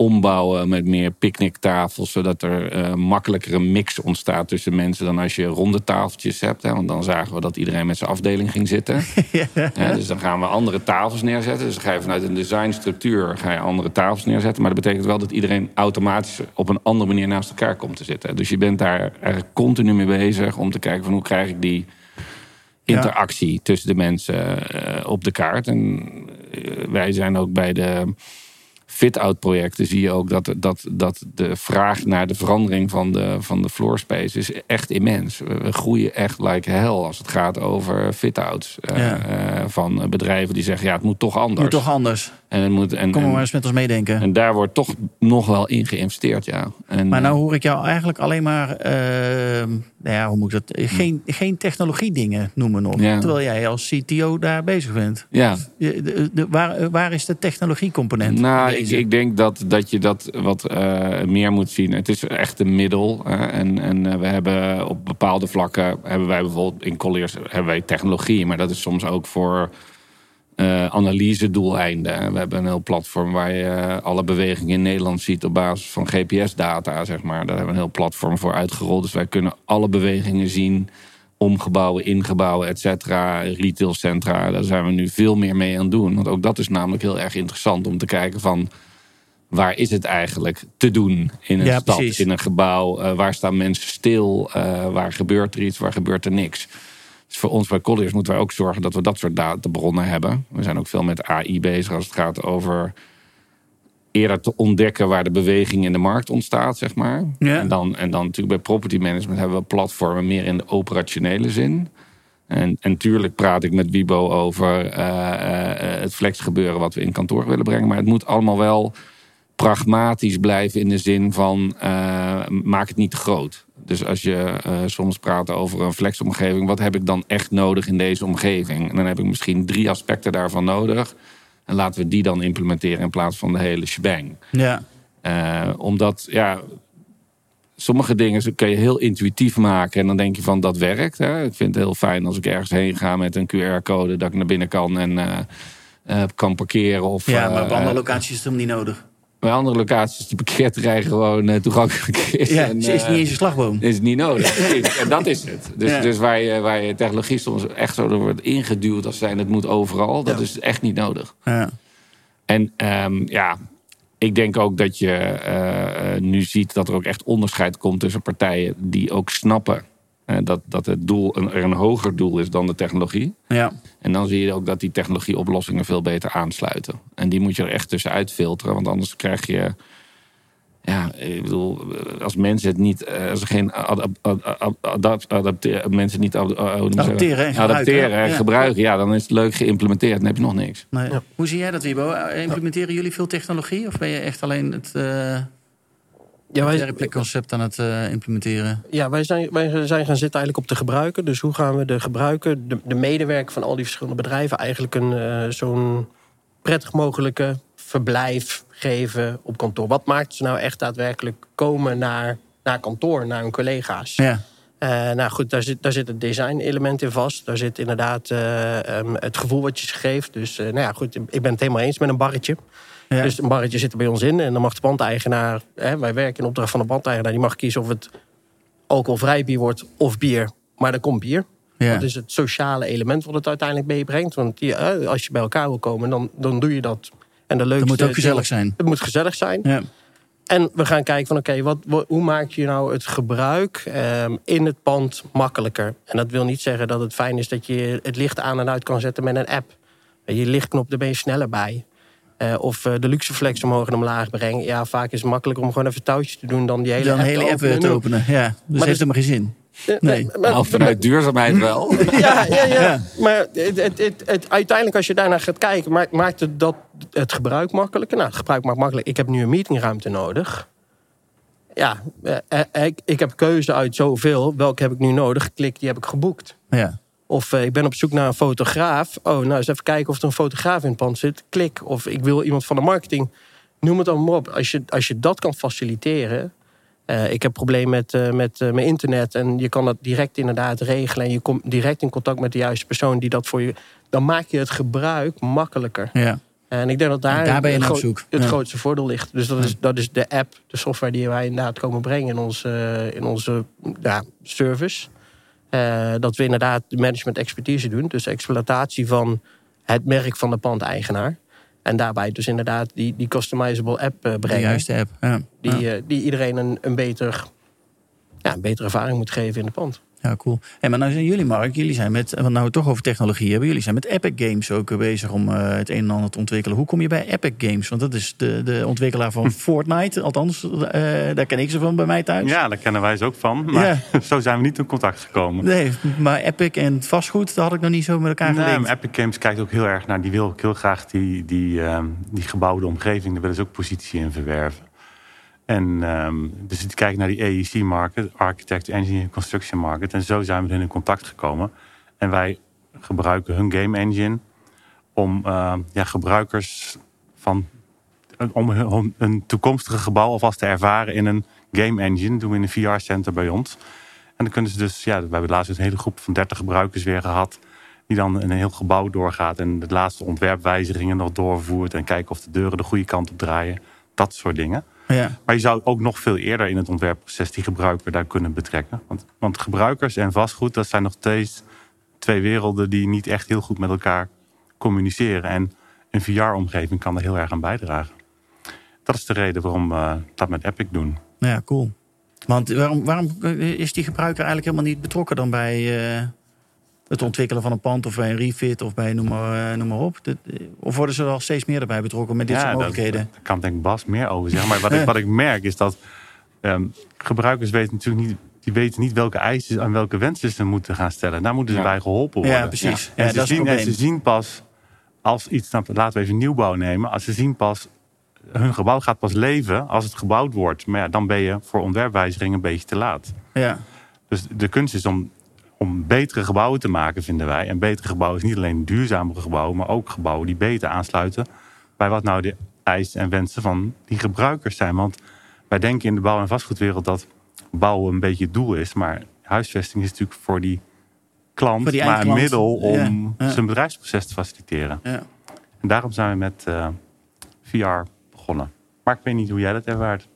C: ombouwen met meer picknicktafels, zodat er uh, makkelijker een mix ontstaat tussen mensen dan als je ronde tafeltjes hebt. Hè, want dan zagen we dat iedereen met zijn afdeling ging zitten. ja. dus dan gaan we andere tafels neerzetten. Dus dan ga je vanuit een designstructuur ga je andere tafels neerzetten. Maar dat betekent wel dat iedereen automatisch op een andere manier naast elkaar komt te zitten. Dus je bent daar eigenlijk continu mee bezig om te kijken van hoe krijg ik die interactie tussen de mensen uh, op de kaart. En uh, wij zijn ook bij de fit-out projecten zie je ook dat, dat, dat de vraag naar de verandering van de, van de floor space is echt immens. We, groeien echt like hell als het gaat over fit-outs. Uh, van bedrijven die zeggen, ja, het moet toch anders.
A: Moet toch anders. En het moet, en, Kom maar eens met ons meedenken.
C: En daar wordt toch nog wel in geïnvesteerd, ja. En,
A: maar nou hoor ik jou eigenlijk alleen maar, uh, nou ja, hoe moet ik dat, geen, geen technologie dingen noemen nog. Terwijl jij als CTO daar bezig bent. Ja. De, de, waar, waar is de technologiecomponent?
C: Nou, ik, ik, denk dat, dat je dat wat uh, meer moet zien. Het is echt een middel. Hè? En, en uh, we hebben op bepaalde vlakken, hebben wij bijvoorbeeld in Colliers hebben wij technologie. Maar dat is soms ook voor uh, analyse-doeleinden. We hebben een heel platform waar je alle bewegingen in Nederland ziet op basis van GPS-data, zeg maar. Daar hebben we een heel platform voor uitgerold. Dus wij kunnen alle bewegingen zien. Omgebouwen, ingebouwen, et cetera. Retailcentra, daar zijn we nu veel meer mee aan het doen. Want ook dat is namelijk heel erg interessant om te kijken van... waar is het eigenlijk te doen in een stad, in een gebouw? Uh, waar staan mensen stil? waar gebeurt er iets? Waar gebeurt er niks? Dus voor ons bij Colliers moeten wij ook zorgen dat we dat soort databronnen hebben. We zijn ook veel met AI bezig als het gaat over eerder te ontdekken waar de beweging in de markt ontstaat, zeg maar. En, dan, en dan natuurlijk bij property management hebben we platformen meer in de operationele zin. En, en tuurlijk praat ik met Wibo over uh, uh, het flexgebeuren wat we in kantoor willen brengen. Maar het moet allemaal wel pragmatisch blijven in de zin van uh, maak het niet te groot. Dus als je soms praat over een flexomgeving, wat heb ik dan echt nodig in deze omgeving? En dan heb ik misschien drie aspecten daarvan nodig. En laten we die dan implementeren in plaats van de hele shebang. Ja. Uh, omdat, ja, sommige dingen kun je heel intuïtief maken. En dan denk je van dat werkt. Hè? Ik vind het heel fijn als ik ergens heen ga met een QR-code. Dat ik naar binnen kan en uh, kan parkeren. Of,
A: ja, maar op andere locaties is het helemaal niet nodig.
C: Bij andere locaties de parkeerterrein gewoon uh, toegankelijk is.
A: Ja, en, is niet eens een slagboom.
C: Is niet nodig. en dat is het. Dus, dus waar, je, waar je technologie soms echt zo wordt ingeduwd als zijn het moet overal. Dat is echt niet nodig.
A: Ja.
C: En um, ja, ik denk ook dat je uh, nu ziet dat er ook echt onderscheid komt tussen partijen die ook snappen dat, dat het doel een, er een hoger doel is dan de technologie.
A: Ja.
C: En dan zie je ook dat die technologieoplossingen veel beter aansluiten. En die moet je er echt tussenuit filteren, want anders krijg je ja, ik bedoel, als mensen het niet, eh, als er geen adapteren, mensen niet
A: adapteren en
C: adapteren en gebruiken, ja, dan is het leuk geïmplementeerd, dan heb je nog niks.
A: Nee. Hoe zie jij dat, Wibo? Implementeren jullie veel technologie of ben je echt alleen het uh, ja, wij, concept aan het uh, implementeren?
D: Ja, wij zijn, wij zijn gaan zitten eigenlijk op de gebruiker. Dus hoe gaan we de gebruiker, de, de medewerker van al die verschillende bedrijven, eigenlijk een zo'n prettig mogelijke verblijf geven op kantoor. Wat maakt ze nou echt daadwerkelijk komen naar, naar kantoor, naar hun collega's?
A: Ja.
D: Uh, nou goed, daar zit, daar zit het design-element in vast. Daar zit inderdaad um, het gevoel wat je ze geeft. Dus nou ja, goed, ik ben het helemaal eens met een barretje. Ja. Dus een barretje zit er bij ons in. En dan mag de bandeigenaar, hè, wij werken in opdracht van de bandeigenaar, die mag kiezen of het alcoholvrij bier wordt of bier. Maar er komt bier. Ja. Dat is het sociale element wat het uiteindelijk meebrengt. Want die, als je bij elkaar wil komen, dan, dan doe je dat
A: en de leukste, het moet ook gezellig zijn.
D: Het moet gezellig zijn.
A: Ja.
D: En we gaan kijken van oké, wat, hoe maak je nou het gebruik ehm, in het pand makkelijker? En dat wil niet zeggen dat het fijn is dat je het licht aan en uit kan zetten met een app. Je lichtknop, daar ben je sneller bij. Uh, of uh, de luxeflex omhoog en omlaag brengen. Ja, vaak is het makkelijker om gewoon even touwtjes te doen dan die hele
A: dan
D: app,
A: hele app te openen. Ja, dus maar heeft helemaal geen zin. Nee.
C: nou, vanuit duurzaamheid wel.
D: ja, ja, ja, Maar het, het, het, het, uiteindelijk, als je daarnaar gaat kijken, maakt, maakt het dat het gebruik makkelijker. Nou, het gebruik maakt makkelijk. Ik heb nu een meetingruimte nodig. Ja, eh, eh, ik, ik heb keuze uit zoveel. Welke heb ik nu nodig? Klik, die heb ik geboekt.
A: Ja.
D: Of uh, ik ben op zoek naar een fotograaf. Oh, nou eens even kijken of er een fotograaf in het pand zit. Klik. Of ik wil iemand van de marketing. Noem het allemaal op. Als je, als je dat kan faciliteren uh, ik heb problemen met, uh, met mijn internet en je kan dat direct inderdaad regelen. En je komt direct in contact met de juiste persoon die dat voor je. Dan maak je het gebruik makkelijker.
A: Ja.
D: En ik denk dat daar,
A: daar ben je
D: het,
A: gro
D: het grootste voordeel ligt. Dus dat is, dat is de app, de software die wij inderdaad komen brengen in onze, in onze ja, service. Dat we inderdaad de management expertise doen. Dus exploitatie van het merk van de pandeigenaar. En daarbij dus inderdaad die, die customizable app uh, brengen.
A: De juiste app, ja.
D: Die, uh, die iedereen een, een, beter, ja, een betere ervaring moet geven in de pand.
A: Ja, cool. En maar nou zijn jullie, Mark, jullie zijn met, want nou we toch over technologie hebben, jullie zijn met Epic Games ook bezig om uh, het een en ander te ontwikkelen. Hoe kom je bij Epic Games? Want dat is de, de ontwikkelaar van Fortnite, althans, uh, daar ken ik ze van bij mij thuis.
B: Ja, daar kennen wij ze ook van. Maar ja. zo zijn we niet in contact gekomen.
A: Nee, maar Epic en vastgoed, dat had ik nog niet zo met elkaar gelinkt.
B: Nee, Epic Games kijkt ook heel erg naar, die wil heel graag die, die, uh, die gebouwde omgeving, daar willen ze ook positie in verwerven. En um, dus ik kijk naar die AEC-market, Architect, Engineering, Construction Market. En zo zijn we in contact gekomen. En wij gebruiken hun game engine om uh, ja, gebruikers van om hun, een toekomstige gebouw alvast te ervaren in een game engine. Dat doen we in een VR-center bij ons. En dan kunnen ze dus, ja, we hebben laatst een hele groep van 30 gebruikers weer gehad. Die dan een heel gebouw doorgaat en de laatste ontwerpwijzigingen nog doorvoert. En kijken of de deuren de goede kant op draaien. Dat soort dingen.
A: Ja.
B: Maar je zou ook nog veel eerder in het ontwerpproces die gebruiker daar kunnen betrekken. Want, want gebruikers en vastgoed, dat zijn nog steeds twee werelden die niet echt heel goed met elkaar communiceren. En een VR-omgeving kan er heel erg aan bijdragen. Dat is de reden waarom we dat met Epic doen.
A: Ja, cool. Want waarom, waarom is die gebruiker eigenlijk helemaal niet betrokken dan bij, uh, het ontwikkelen van een pand of bij een refit of bij noem maar, eh, noem maar op? Of worden ze er al steeds meer erbij betrokken met dit soort mogelijkheden?
B: Daar kan denk ik Bas meer over zeggen. Maar wat, ik, wat ik merk is dat um, gebruikers weten natuurlijk niet die weten niet welke eisen en welke wensen ze moeten gaan stellen. Daar moeten ze bij geholpen worden.
A: Ja, precies.
B: En,
A: ze
B: zien, en, ze zien, pas als iets, nou, laten we even nieuwbouw nemen. Als ze zien pas, hun gebouw gaat pas leven als het gebouwd wordt. Maar ja, dan ben je voor ontwerpwijziging een beetje te laat.
A: Ja.
B: Dus de kunst is om om betere gebouwen te maken, vinden wij. En betere gebouwen is niet alleen duurzamere gebouwen, maar ook gebouwen die beter aansluiten bij wat nou de eisen en wensen van die gebruikers zijn. Want wij denken in de bouw- en vastgoedwereld dat bouwen een beetje het doel is. Maar huisvesting is natuurlijk voor die klant maar een middel om zijn bedrijfsproces te faciliteren. Ja. En daarom zijn we met uh, eh, VR begonnen. Maar ik weet niet hoe jij dat ervaart.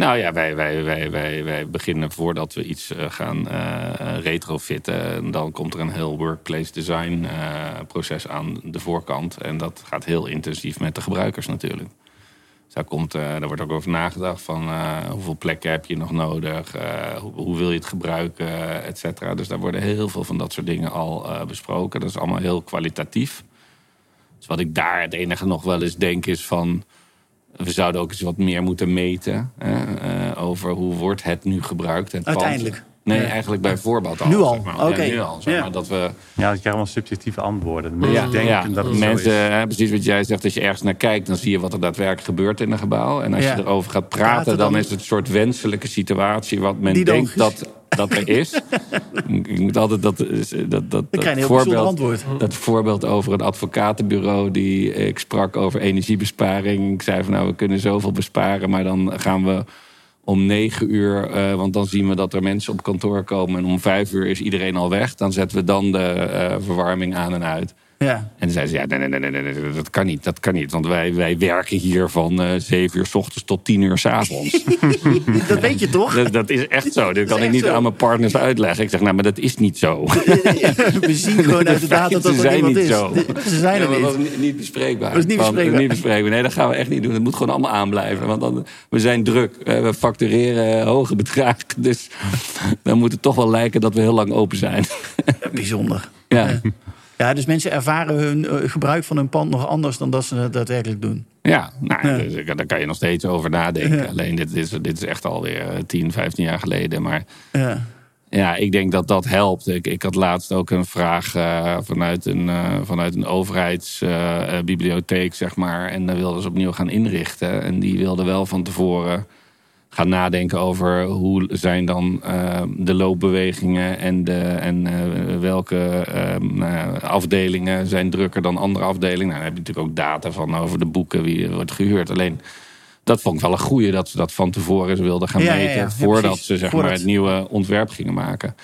C: Nou ja, wij, wij, wij, wij, beginnen voordat we iets uh, gaan uh, retrofitten. Dan komt er een heel workplace design proces aan de voorkant. En dat gaat heel intensief met de gebruikers natuurlijk. Dus daar, daar wordt ook over nagedacht van hoeveel plekken heb je nog nodig, hoe, hoe, wil je het gebruiken, et. Dus daar worden heel veel van dat soort dingen al besproken. Dat is allemaal heel kwalitatief. Dus wat ik daar het enige nog wel eens denk is van we zouden ook eens wat meer moeten meten uh, over hoe wordt het nu gebruikt. Het
A: Uiteindelijk.
C: Nee, eigenlijk bij voorbaat al.
A: Nu al? Oké.
C: Ja, nu al. Zeg maar, dat we...
B: Ja, dat je allemaal subjectieve antwoorden. Mensen
C: ja, denken dat het Mensen, hè, precies wat jij zegt, als je ergens naar kijkt... dan zie je wat er daadwerkelijk gebeurt in een gebouw. En als je erover gaat praten, dan, is het een soort wenselijke situatie... wat men denkt dat dat er is. ik moet altijd dat, dat, dat, dat, voorbeeld, dat voorbeeld over een advocatenbureau die ik sprak over energiebesparing. Ik zei van nou, we kunnen zoveel besparen, maar dan gaan we om negen uur, uh, want dan zien we dat er mensen op kantoor komen. En om vijf uur is iedereen al weg. Dan zetten we dan de uh, verwarming aan en uit. Ja. En dan zeiden ze, ja, nee, nee, nee, nee, nee, dat kan niet, dat kan niet. Want wij, wij werken hier van uh, 7 uur s ochtends tot 10 uur s avonds.
A: dat weet je toch?
C: Dat, dat is echt zo. Dat, kan ik niet aan mijn partners uitleggen. Ik zeg, nou, maar dat is niet zo.
A: We zien gewoon uit de data dat dat
C: zijn
A: niet
C: is. zo.
A: Ze zijn er
C: niet. Dat is niet bespreekbaar.
A: Dat is niet bespreekbaar.
C: niet bespreekbaar. Nee, dat gaan we echt niet doen. Dat moet gewoon allemaal aanblijven. Want dan, we zijn druk. We factureren hoge bedragen. Dus dan moet het toch wel lijken dat we heel lang open zijn.
A: Bijzonder.
C: Ja.
A: Ja, dus mensen ervaren hun eh, gebruik van hun pand nog anders dan dat ze het daadwerkelijk doen.
C: Ja, nou, ja. Dus, daar kan je nog steeds over nadenken. Alleen dit is, dit is echt alweer 10, 15 jaar geleden. Maar ja, ja ik denk dat dat helpt. Ik, ik had laatst ook een vraag uh, vanuit een, uh, vanuit een overheidsbibliotheek, zeg maar. En daar wilden ze opnieuw gaan inrichten. En die wilden wel van tevoren gaan nadenken over hoe zijn dan uh, de loopbewegingen en, de, en uh, welke uh, afdelingen zijn drukker dan andere afdelingen. Nou, dan heb je natuurlijk ook data van over de boeken, wie wordt gehuurd. Alleen dat vond ik wel een goeie dat ze dat van tevoren wilden gaan meten voordat ze zeg maar, het nieuwe ontwerp gingen maken.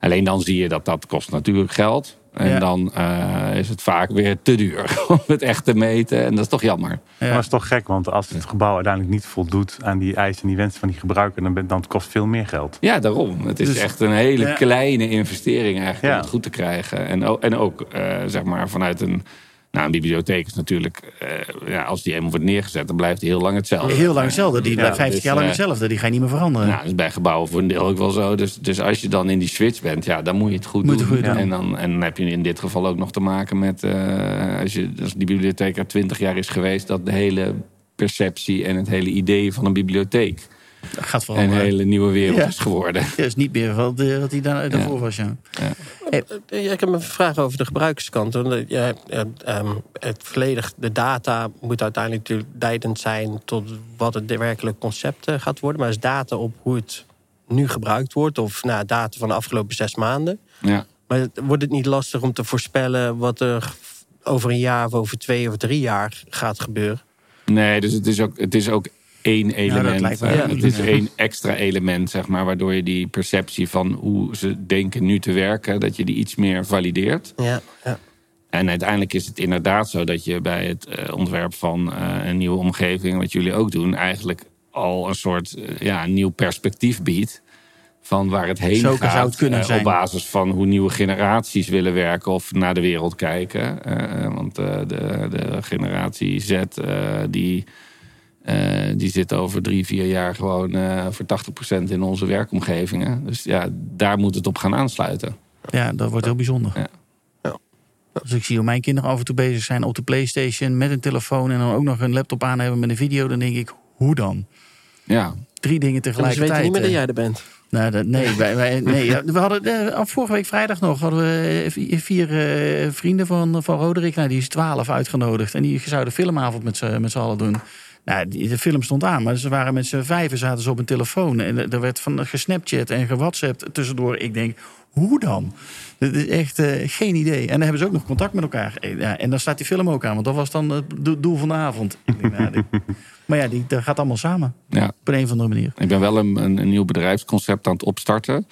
C: Alleen dan zie je dat dat kost natuurlijk geld. En dan uh, is het vaak weer te duur om het echt te meten. En dat is toch jammer. Ja.
B: Maar dat is toch gek, want als het gebouw uiteindelijk niet voldoet aan die eisen en die wensen van die gebruiker, dan, dan kost het veel meer geld.
C: Ja, daarom. Het is dus- echt een hele kleine investering eigenlijk om het goed te krijgen. En, en ook uh, zeg maar vanuit een nou, een bibliotheek is natuurlijk, uh, ja, als die eenmaal wordt neergezet, dan blijft die heel lang hetzelfde.
A: Heel lang hetzelfde. Die blijft 50 dus, jaar lang uh, hetzelfde. Die ga je niet meer veranderen.
C: Nou, dat is bij gebouwen voor een deel ook wel zo. Dus, dus als je dan in die switch bent, ja, dan moet je het goed moet doen. Goed. En, dan, en dan heb je in dit geval ook nog te maken met, uh, als, je, als die bibliotheek er 20 jaar is geweest, dat de hele perceptie en het hele idee van een bibliotheek
A: gaat
C: een hele nieuwe wereld is geworden.
A: Ja, is niet meer wat, wat hij daarvoor was. Ja.
D: Hey. Ik heb een vraag over de gebruikerskant. Ja, um, het volledig, de data moet uiteindelijk natuurlijk leidend zijn tot wat het werkelijk concept eh, gaat worden. Maar is data op hoe het nu gebruikt wordt, of nou, data van de afgelopen zes maanden.
C: Ja.
D: Maar wordt het niet lastig om te voorspellen wat er over een jaar of over twee of drie jaar gaat gebeuren?
C: Nee, dus het is ook, het is ook één element. Ja, het is één extra element, zeg maar, waardoor je die perceptie van hoe ze denken nu te werken, dat je die iets meer valideert.
D: Ja, ja.
C: En uiteindelijk is het inderdaad zo dat je bij het uh, ontwerp van uh, een nieuwe omgeving, wat jullie ook doen, eigenlijk al een soort uh, ja, nieuw perspectief biedt. Van waar het heen
A: Zo
C: gaat.
A: Zou het kunnen zijn.
C: Op basis van hoe nieuwe generaties willen werken of naar de wereld kijken. want de, de generatie Z, die uh, die zit over drie, vier jaar gewoon uh, voor 80% in onze werkomgevingen. Dus ja, daar moet het op gaan aansluiten.
A: Ja, dat wordt heel bijzonder.
C: Ja.
D: Ja.
A: Dus ik zie hoe mijn kinderen af en toe bezig zijn op de PlayStation met een telefoon en dan ook nog een laptop aan hebben met een video. Dan denk ik, hoe dan?
C: Ja.
A: Drie dingen tegelijkertijd.
D: Dus weet niet meer dat jij er bent.
A: Nou, dat, nee, wij, wij, nee, we hadden uh, vorige week vrijdag nog hadden we vier uh, vrienden van, van Roderick. Nou, die is twaalf uitgenodigd. En die zouden filmavond met z'n allen doen. Nou, de film stond aan, maar ze waren met z'n vijven zaten ze op een telefoon. En er werd van gesnapchat en gewhatsappt tussendoor. Ik denk, hoe dan? Dat is echt uh, geen idee. En dan hebben ze ook nog contact met elkaar. Ja, en dan staat die film ook aan, want dat was dan het doel van de avond. Denk, nou, die, maar ja, die, dat gaat allemaal samen. Ja. Op een of andere manier.
C: Ik ben wel een, een, een nieuw bedrijfsconcept aan het opstarten.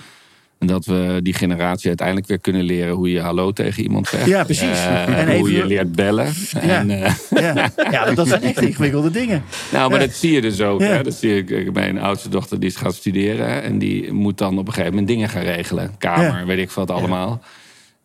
C: En dat we die generatie uiteindelijk weer kunnen leren hoe je hallo tegen iemand zegt.
A: Ja, precies.
C: Uh, en hoe je leert bellen.
A: Ja. En, uh... ja. ja, dat zijn echt ingewikkelde dingen.
C: Nou, maar dat zie je dus ook. Hè? Dat zie ik. Mijn oudste dochter die is gaan studeren. En die moet dan op een gegeven moment dingen gaan regelen. Kamer, weet ik wat allemaal.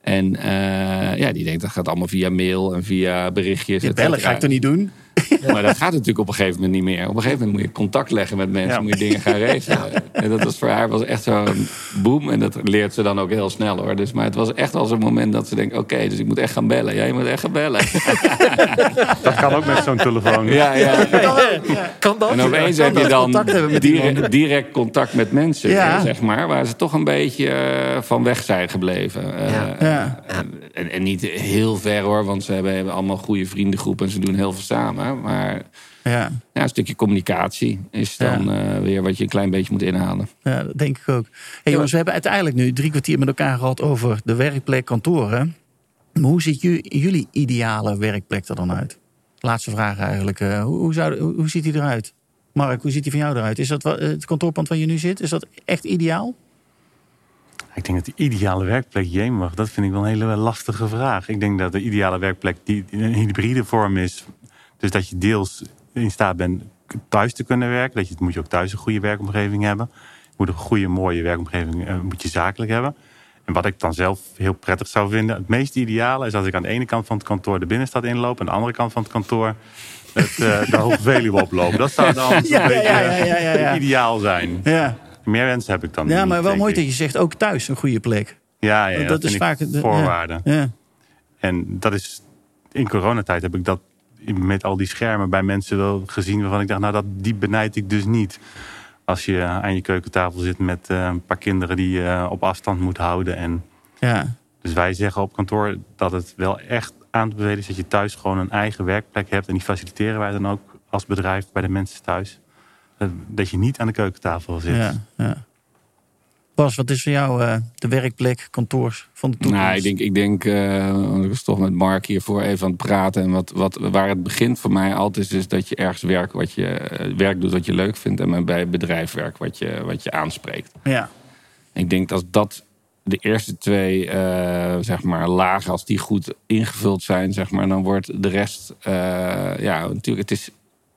C: En uh, ja, die denkt dat gaat allemaal via mail en via berichtjes.
A: Ja, bellen ga ik toch niet doen?
C: Maar dat gaat natuurlijk op een gegeven moment niet meer. Op een gegeven moment moet je contact leggen met mensen, moet je dingen gaan regelen. En dat was voor haar was echt zo'n boom. En dat leert ze dan ook heel snel hoor. Dus, maar het was echt al zo'n moment dat ze denkt: oké, dus ik moet echt gaan bellen. Ja, je moet echt gaan bellen.
B: Dat kan ook met zo'n telefoon.
C: Ja, ja.
D: Kan dat?
C: En opeens heb je dan direct, direct, contact met mensen, zeg maar, waar ze toch een beetje uh, van weg zijn gebleven. Uh, ja. En, en, niet heel ver hoor, want ze hebben, hebben allemaal goede vriendengroepen en ze doen heel veel samen. Maar ja. Ja, een stukje communicatie is dan uh, weer wat je een klein beetje moet inhalen.
A: Ja, dat denk ik ook. Hey, jongens, we hebben uiteindelijk nu drie kwartier met elkaar gehad over de werkplek, kantoren. Maar hoe ziet jullie ideale werkplek er dan uit? Laatste vraag eigenlijk. Uh, hoe, hoe, zou, hoe, hoe, ziet die eruit? Mark, hoe ziet die van jou eruit? Is dat het kantoorpand waar je nu zit? Is dat echt ideaal?
B: Ik denk dat de ideale werkplek, jemig, dat vind ik wel een hele lastige vraag. Ik denk dat de ideale werkplek die een hybride vorm is dus dat je deels in staat bent thuis te kunnen werken. Dat je, moet je ook thuis een goede werkomgeving hebben. Je moet een goede, mooie werkomgeving uh, moet je zakelijk hebben. En wat ik dan zelf heel prettig zou vinden, het meest ideale is als ik aan de ene kant van het kantoor de binnenstad inloop, en aan de andere kant van het kantoor het, uh, de Hoge Veluwe oplopen. Dat zou dan ja, beetje ja, ja, ideaal zijn. Ja. Meer wensen heb ik dan
A: Ja, maar wel mooi dat je zegt ook thuis een goede plek.
B: Ja, ja dat, dat is vaak de voorwaarde. Ja. En dat is in coronatijd heb ik dat met al die schermen bij mensen wel gezien waarvan ik dacht, nou dat, die benijd ik dus niet. Als je aan je keukentafel zit met uh, een paar kinderen die je uh, op afstand moet houden. En ja. Dus wij zeggen op kantoor dat het wel echt aan te bevelen is dat je thuis gewoon een eigen werkplek hebt. En die faciliteren wij dan ook als bedrijf bij de mensen thuis. Dat je niet aan de keukentafel zit. Ja, ja.
A: Bas, wat is voor jou uh, de werkplek, kantoors van de toekomst?
C: Nou, ik denk, ik denk uh, ik was toch met Mark hiervoor even aan het praten. En wat, wat, waar het begint voor mij altijd is, is dat je ergens werk, wat je, uh, werk doet wat je leuk vindt. En bij bedrijf werk wat je, wat je aanspreekt. Ja. Ik denk dat dat de eerste twee zeg maar, lagen, als die goed ingevuld zijn, zeg maar, dan wordt de rest, ja, natuurlijk, het is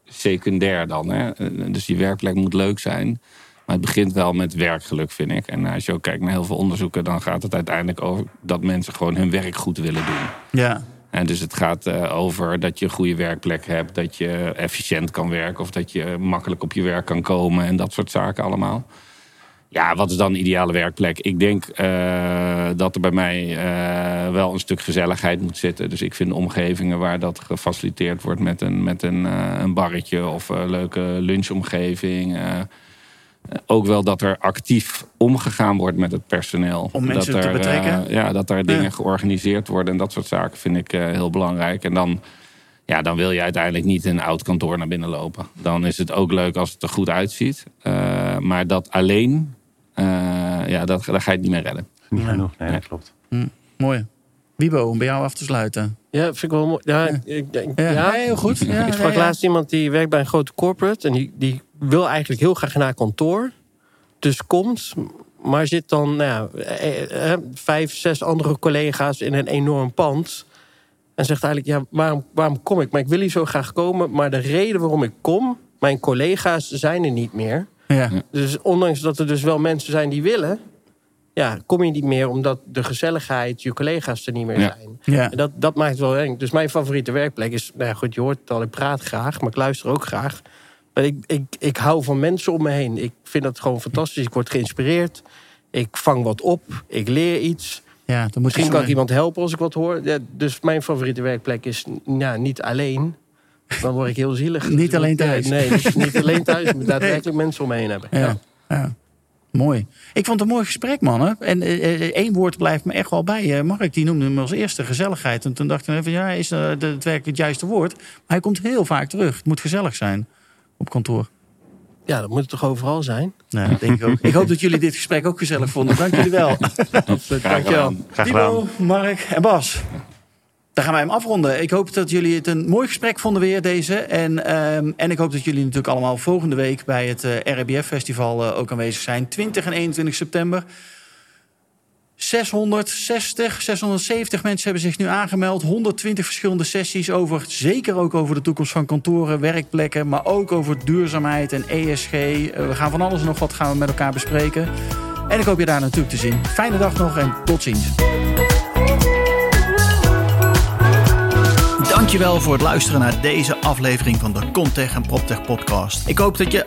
C: secundair dan. Hè? Dus die werkplek moet leuk zijn. Maar het begint wel met werkgeluk, vind ik. En als je ook kijkt naar heel veel onderzoeken, dan gaat het uiteindelijk over dat mensen gewoon hun werk goed willen doen. Ja. En dus het gaat uh, over dat je een goede werkplek hebt, dat je efficiënt kan werken of dat je makkelijk op je werk kan komen en dat soort zaken allemaal. Ja, wat is dan een ideale werkplek? Ik denk uh, dat er bij mij uh, wel een stuk gezelligheid moet zitten. Dus ik vind omgevingen waar dat gefaciliteerd wordt met een, met een, een barretje of een leuke lunchomgeving ook wel dat er actief omgegaan wordt met het personeel.
A: Om mensen
C: dat
A: er, te betrekken?
C: Uh, ja, dat er dingen georganiseerd worden en dat soort zaken vind ik uh, heel belangrijk. En dan, ja, dan wil je uiteindelijk niet in een oud kantoor naar binnen lopen. Dan is het ook leuk als het er goed uitziet. Uh, maar dat alleen, ja, dat, daar ga je het niet meer redden.
B: Niet genoeg, nee, dat klopt.
A: Hm, mooi. Wibo, om bij jou af te sluiten.
D: Ja, vind ik wel mooi. Ja, Ik, ja. ja heel goed. Ik sprak laatst iemand die werkt bij een grote corporate. En die, die wil eigenlijk heel graag naar kantoor. Dus komt, maar zit dan nou ja, eh, eh, vijf, zes andere collega's in een enorm pand. En zegt eigenlijk, ja, waarom, waarom kom ik? Maar ik wil hier zo graag komen. Maar de reden waarom ik kom, mijn collega's zijn er niet meer. Ja. Dus ondanks dat er dus wel mensen zijn die willen ja, kom je niet meer omdat de gezelligheid, je collega's er niet meer zijn. Ja. dat, dat maakt het wel eng. Dus mijn favoriete werkplek is, nou ja, goed, je hoort het al, ik praat graag, maar ik luister ook graag. Maar ik, ik, ik hou van mensen om me heen. Ik vind dat gewoon fantastisch. Ik word geïnspireerd. Ik vang wat op. Ik leer iets. Ja, dan moet Misschien kan ik iemand helpen als ik wat hoor. Ja, dus mijn favoriete werkplek is ja, niet alleen. Dan word ik heel zielig.
A: niet alleen thuis.
D: Nee, niet alleen thuis. Moet daadwerkelijk mensen om me heen hebben. ja. ja.
A: Mooi. Ik vond het een mooi gesprek, man. En één woord blijft me echt wel bij. Mark, die noemde hem als eerste gezelligheid. En toen dacht ik even, ja, is dat het werkelijk het juiste woord? Maar hij komt heel vaak terug. Het moet gezellig zijn op kantoor.
D: Ja, dat moet het toch overal zijn?
A: Nou, dat denk ik ook. ik hoop dat jullie dit gesprek ook gezellig vonden. Dank jullie wel.
C: Dank je
A: wel. Mark en Bas. Dan gaan wij hem afronden. Ik hoop dat jullie het een mooi gesprek vonden weer deze. En, ehm, en ik hoop dat jullie natuurlijk allemaal volgende week bij het uh, eh, RBF Festival uh, ook aanwezig zijn. 20 en 21 september. 660, 670 mensen hebben zich nu aangemeld. 120 verschillende sessies over, zeker ook over de toekomst van kantoren, werkplekken, maar ook over duurzaamheid en ESG. Eh, we gaan van alles en nog wat gaan we met elkaar bespreken. En ik hoop je daar natuurlijk te zien. Fijne dag nog en tot ziens. Dankjewel voor het luisteren naar deze aflevering van de Contech en PropTech podcast. Ik hoop dat je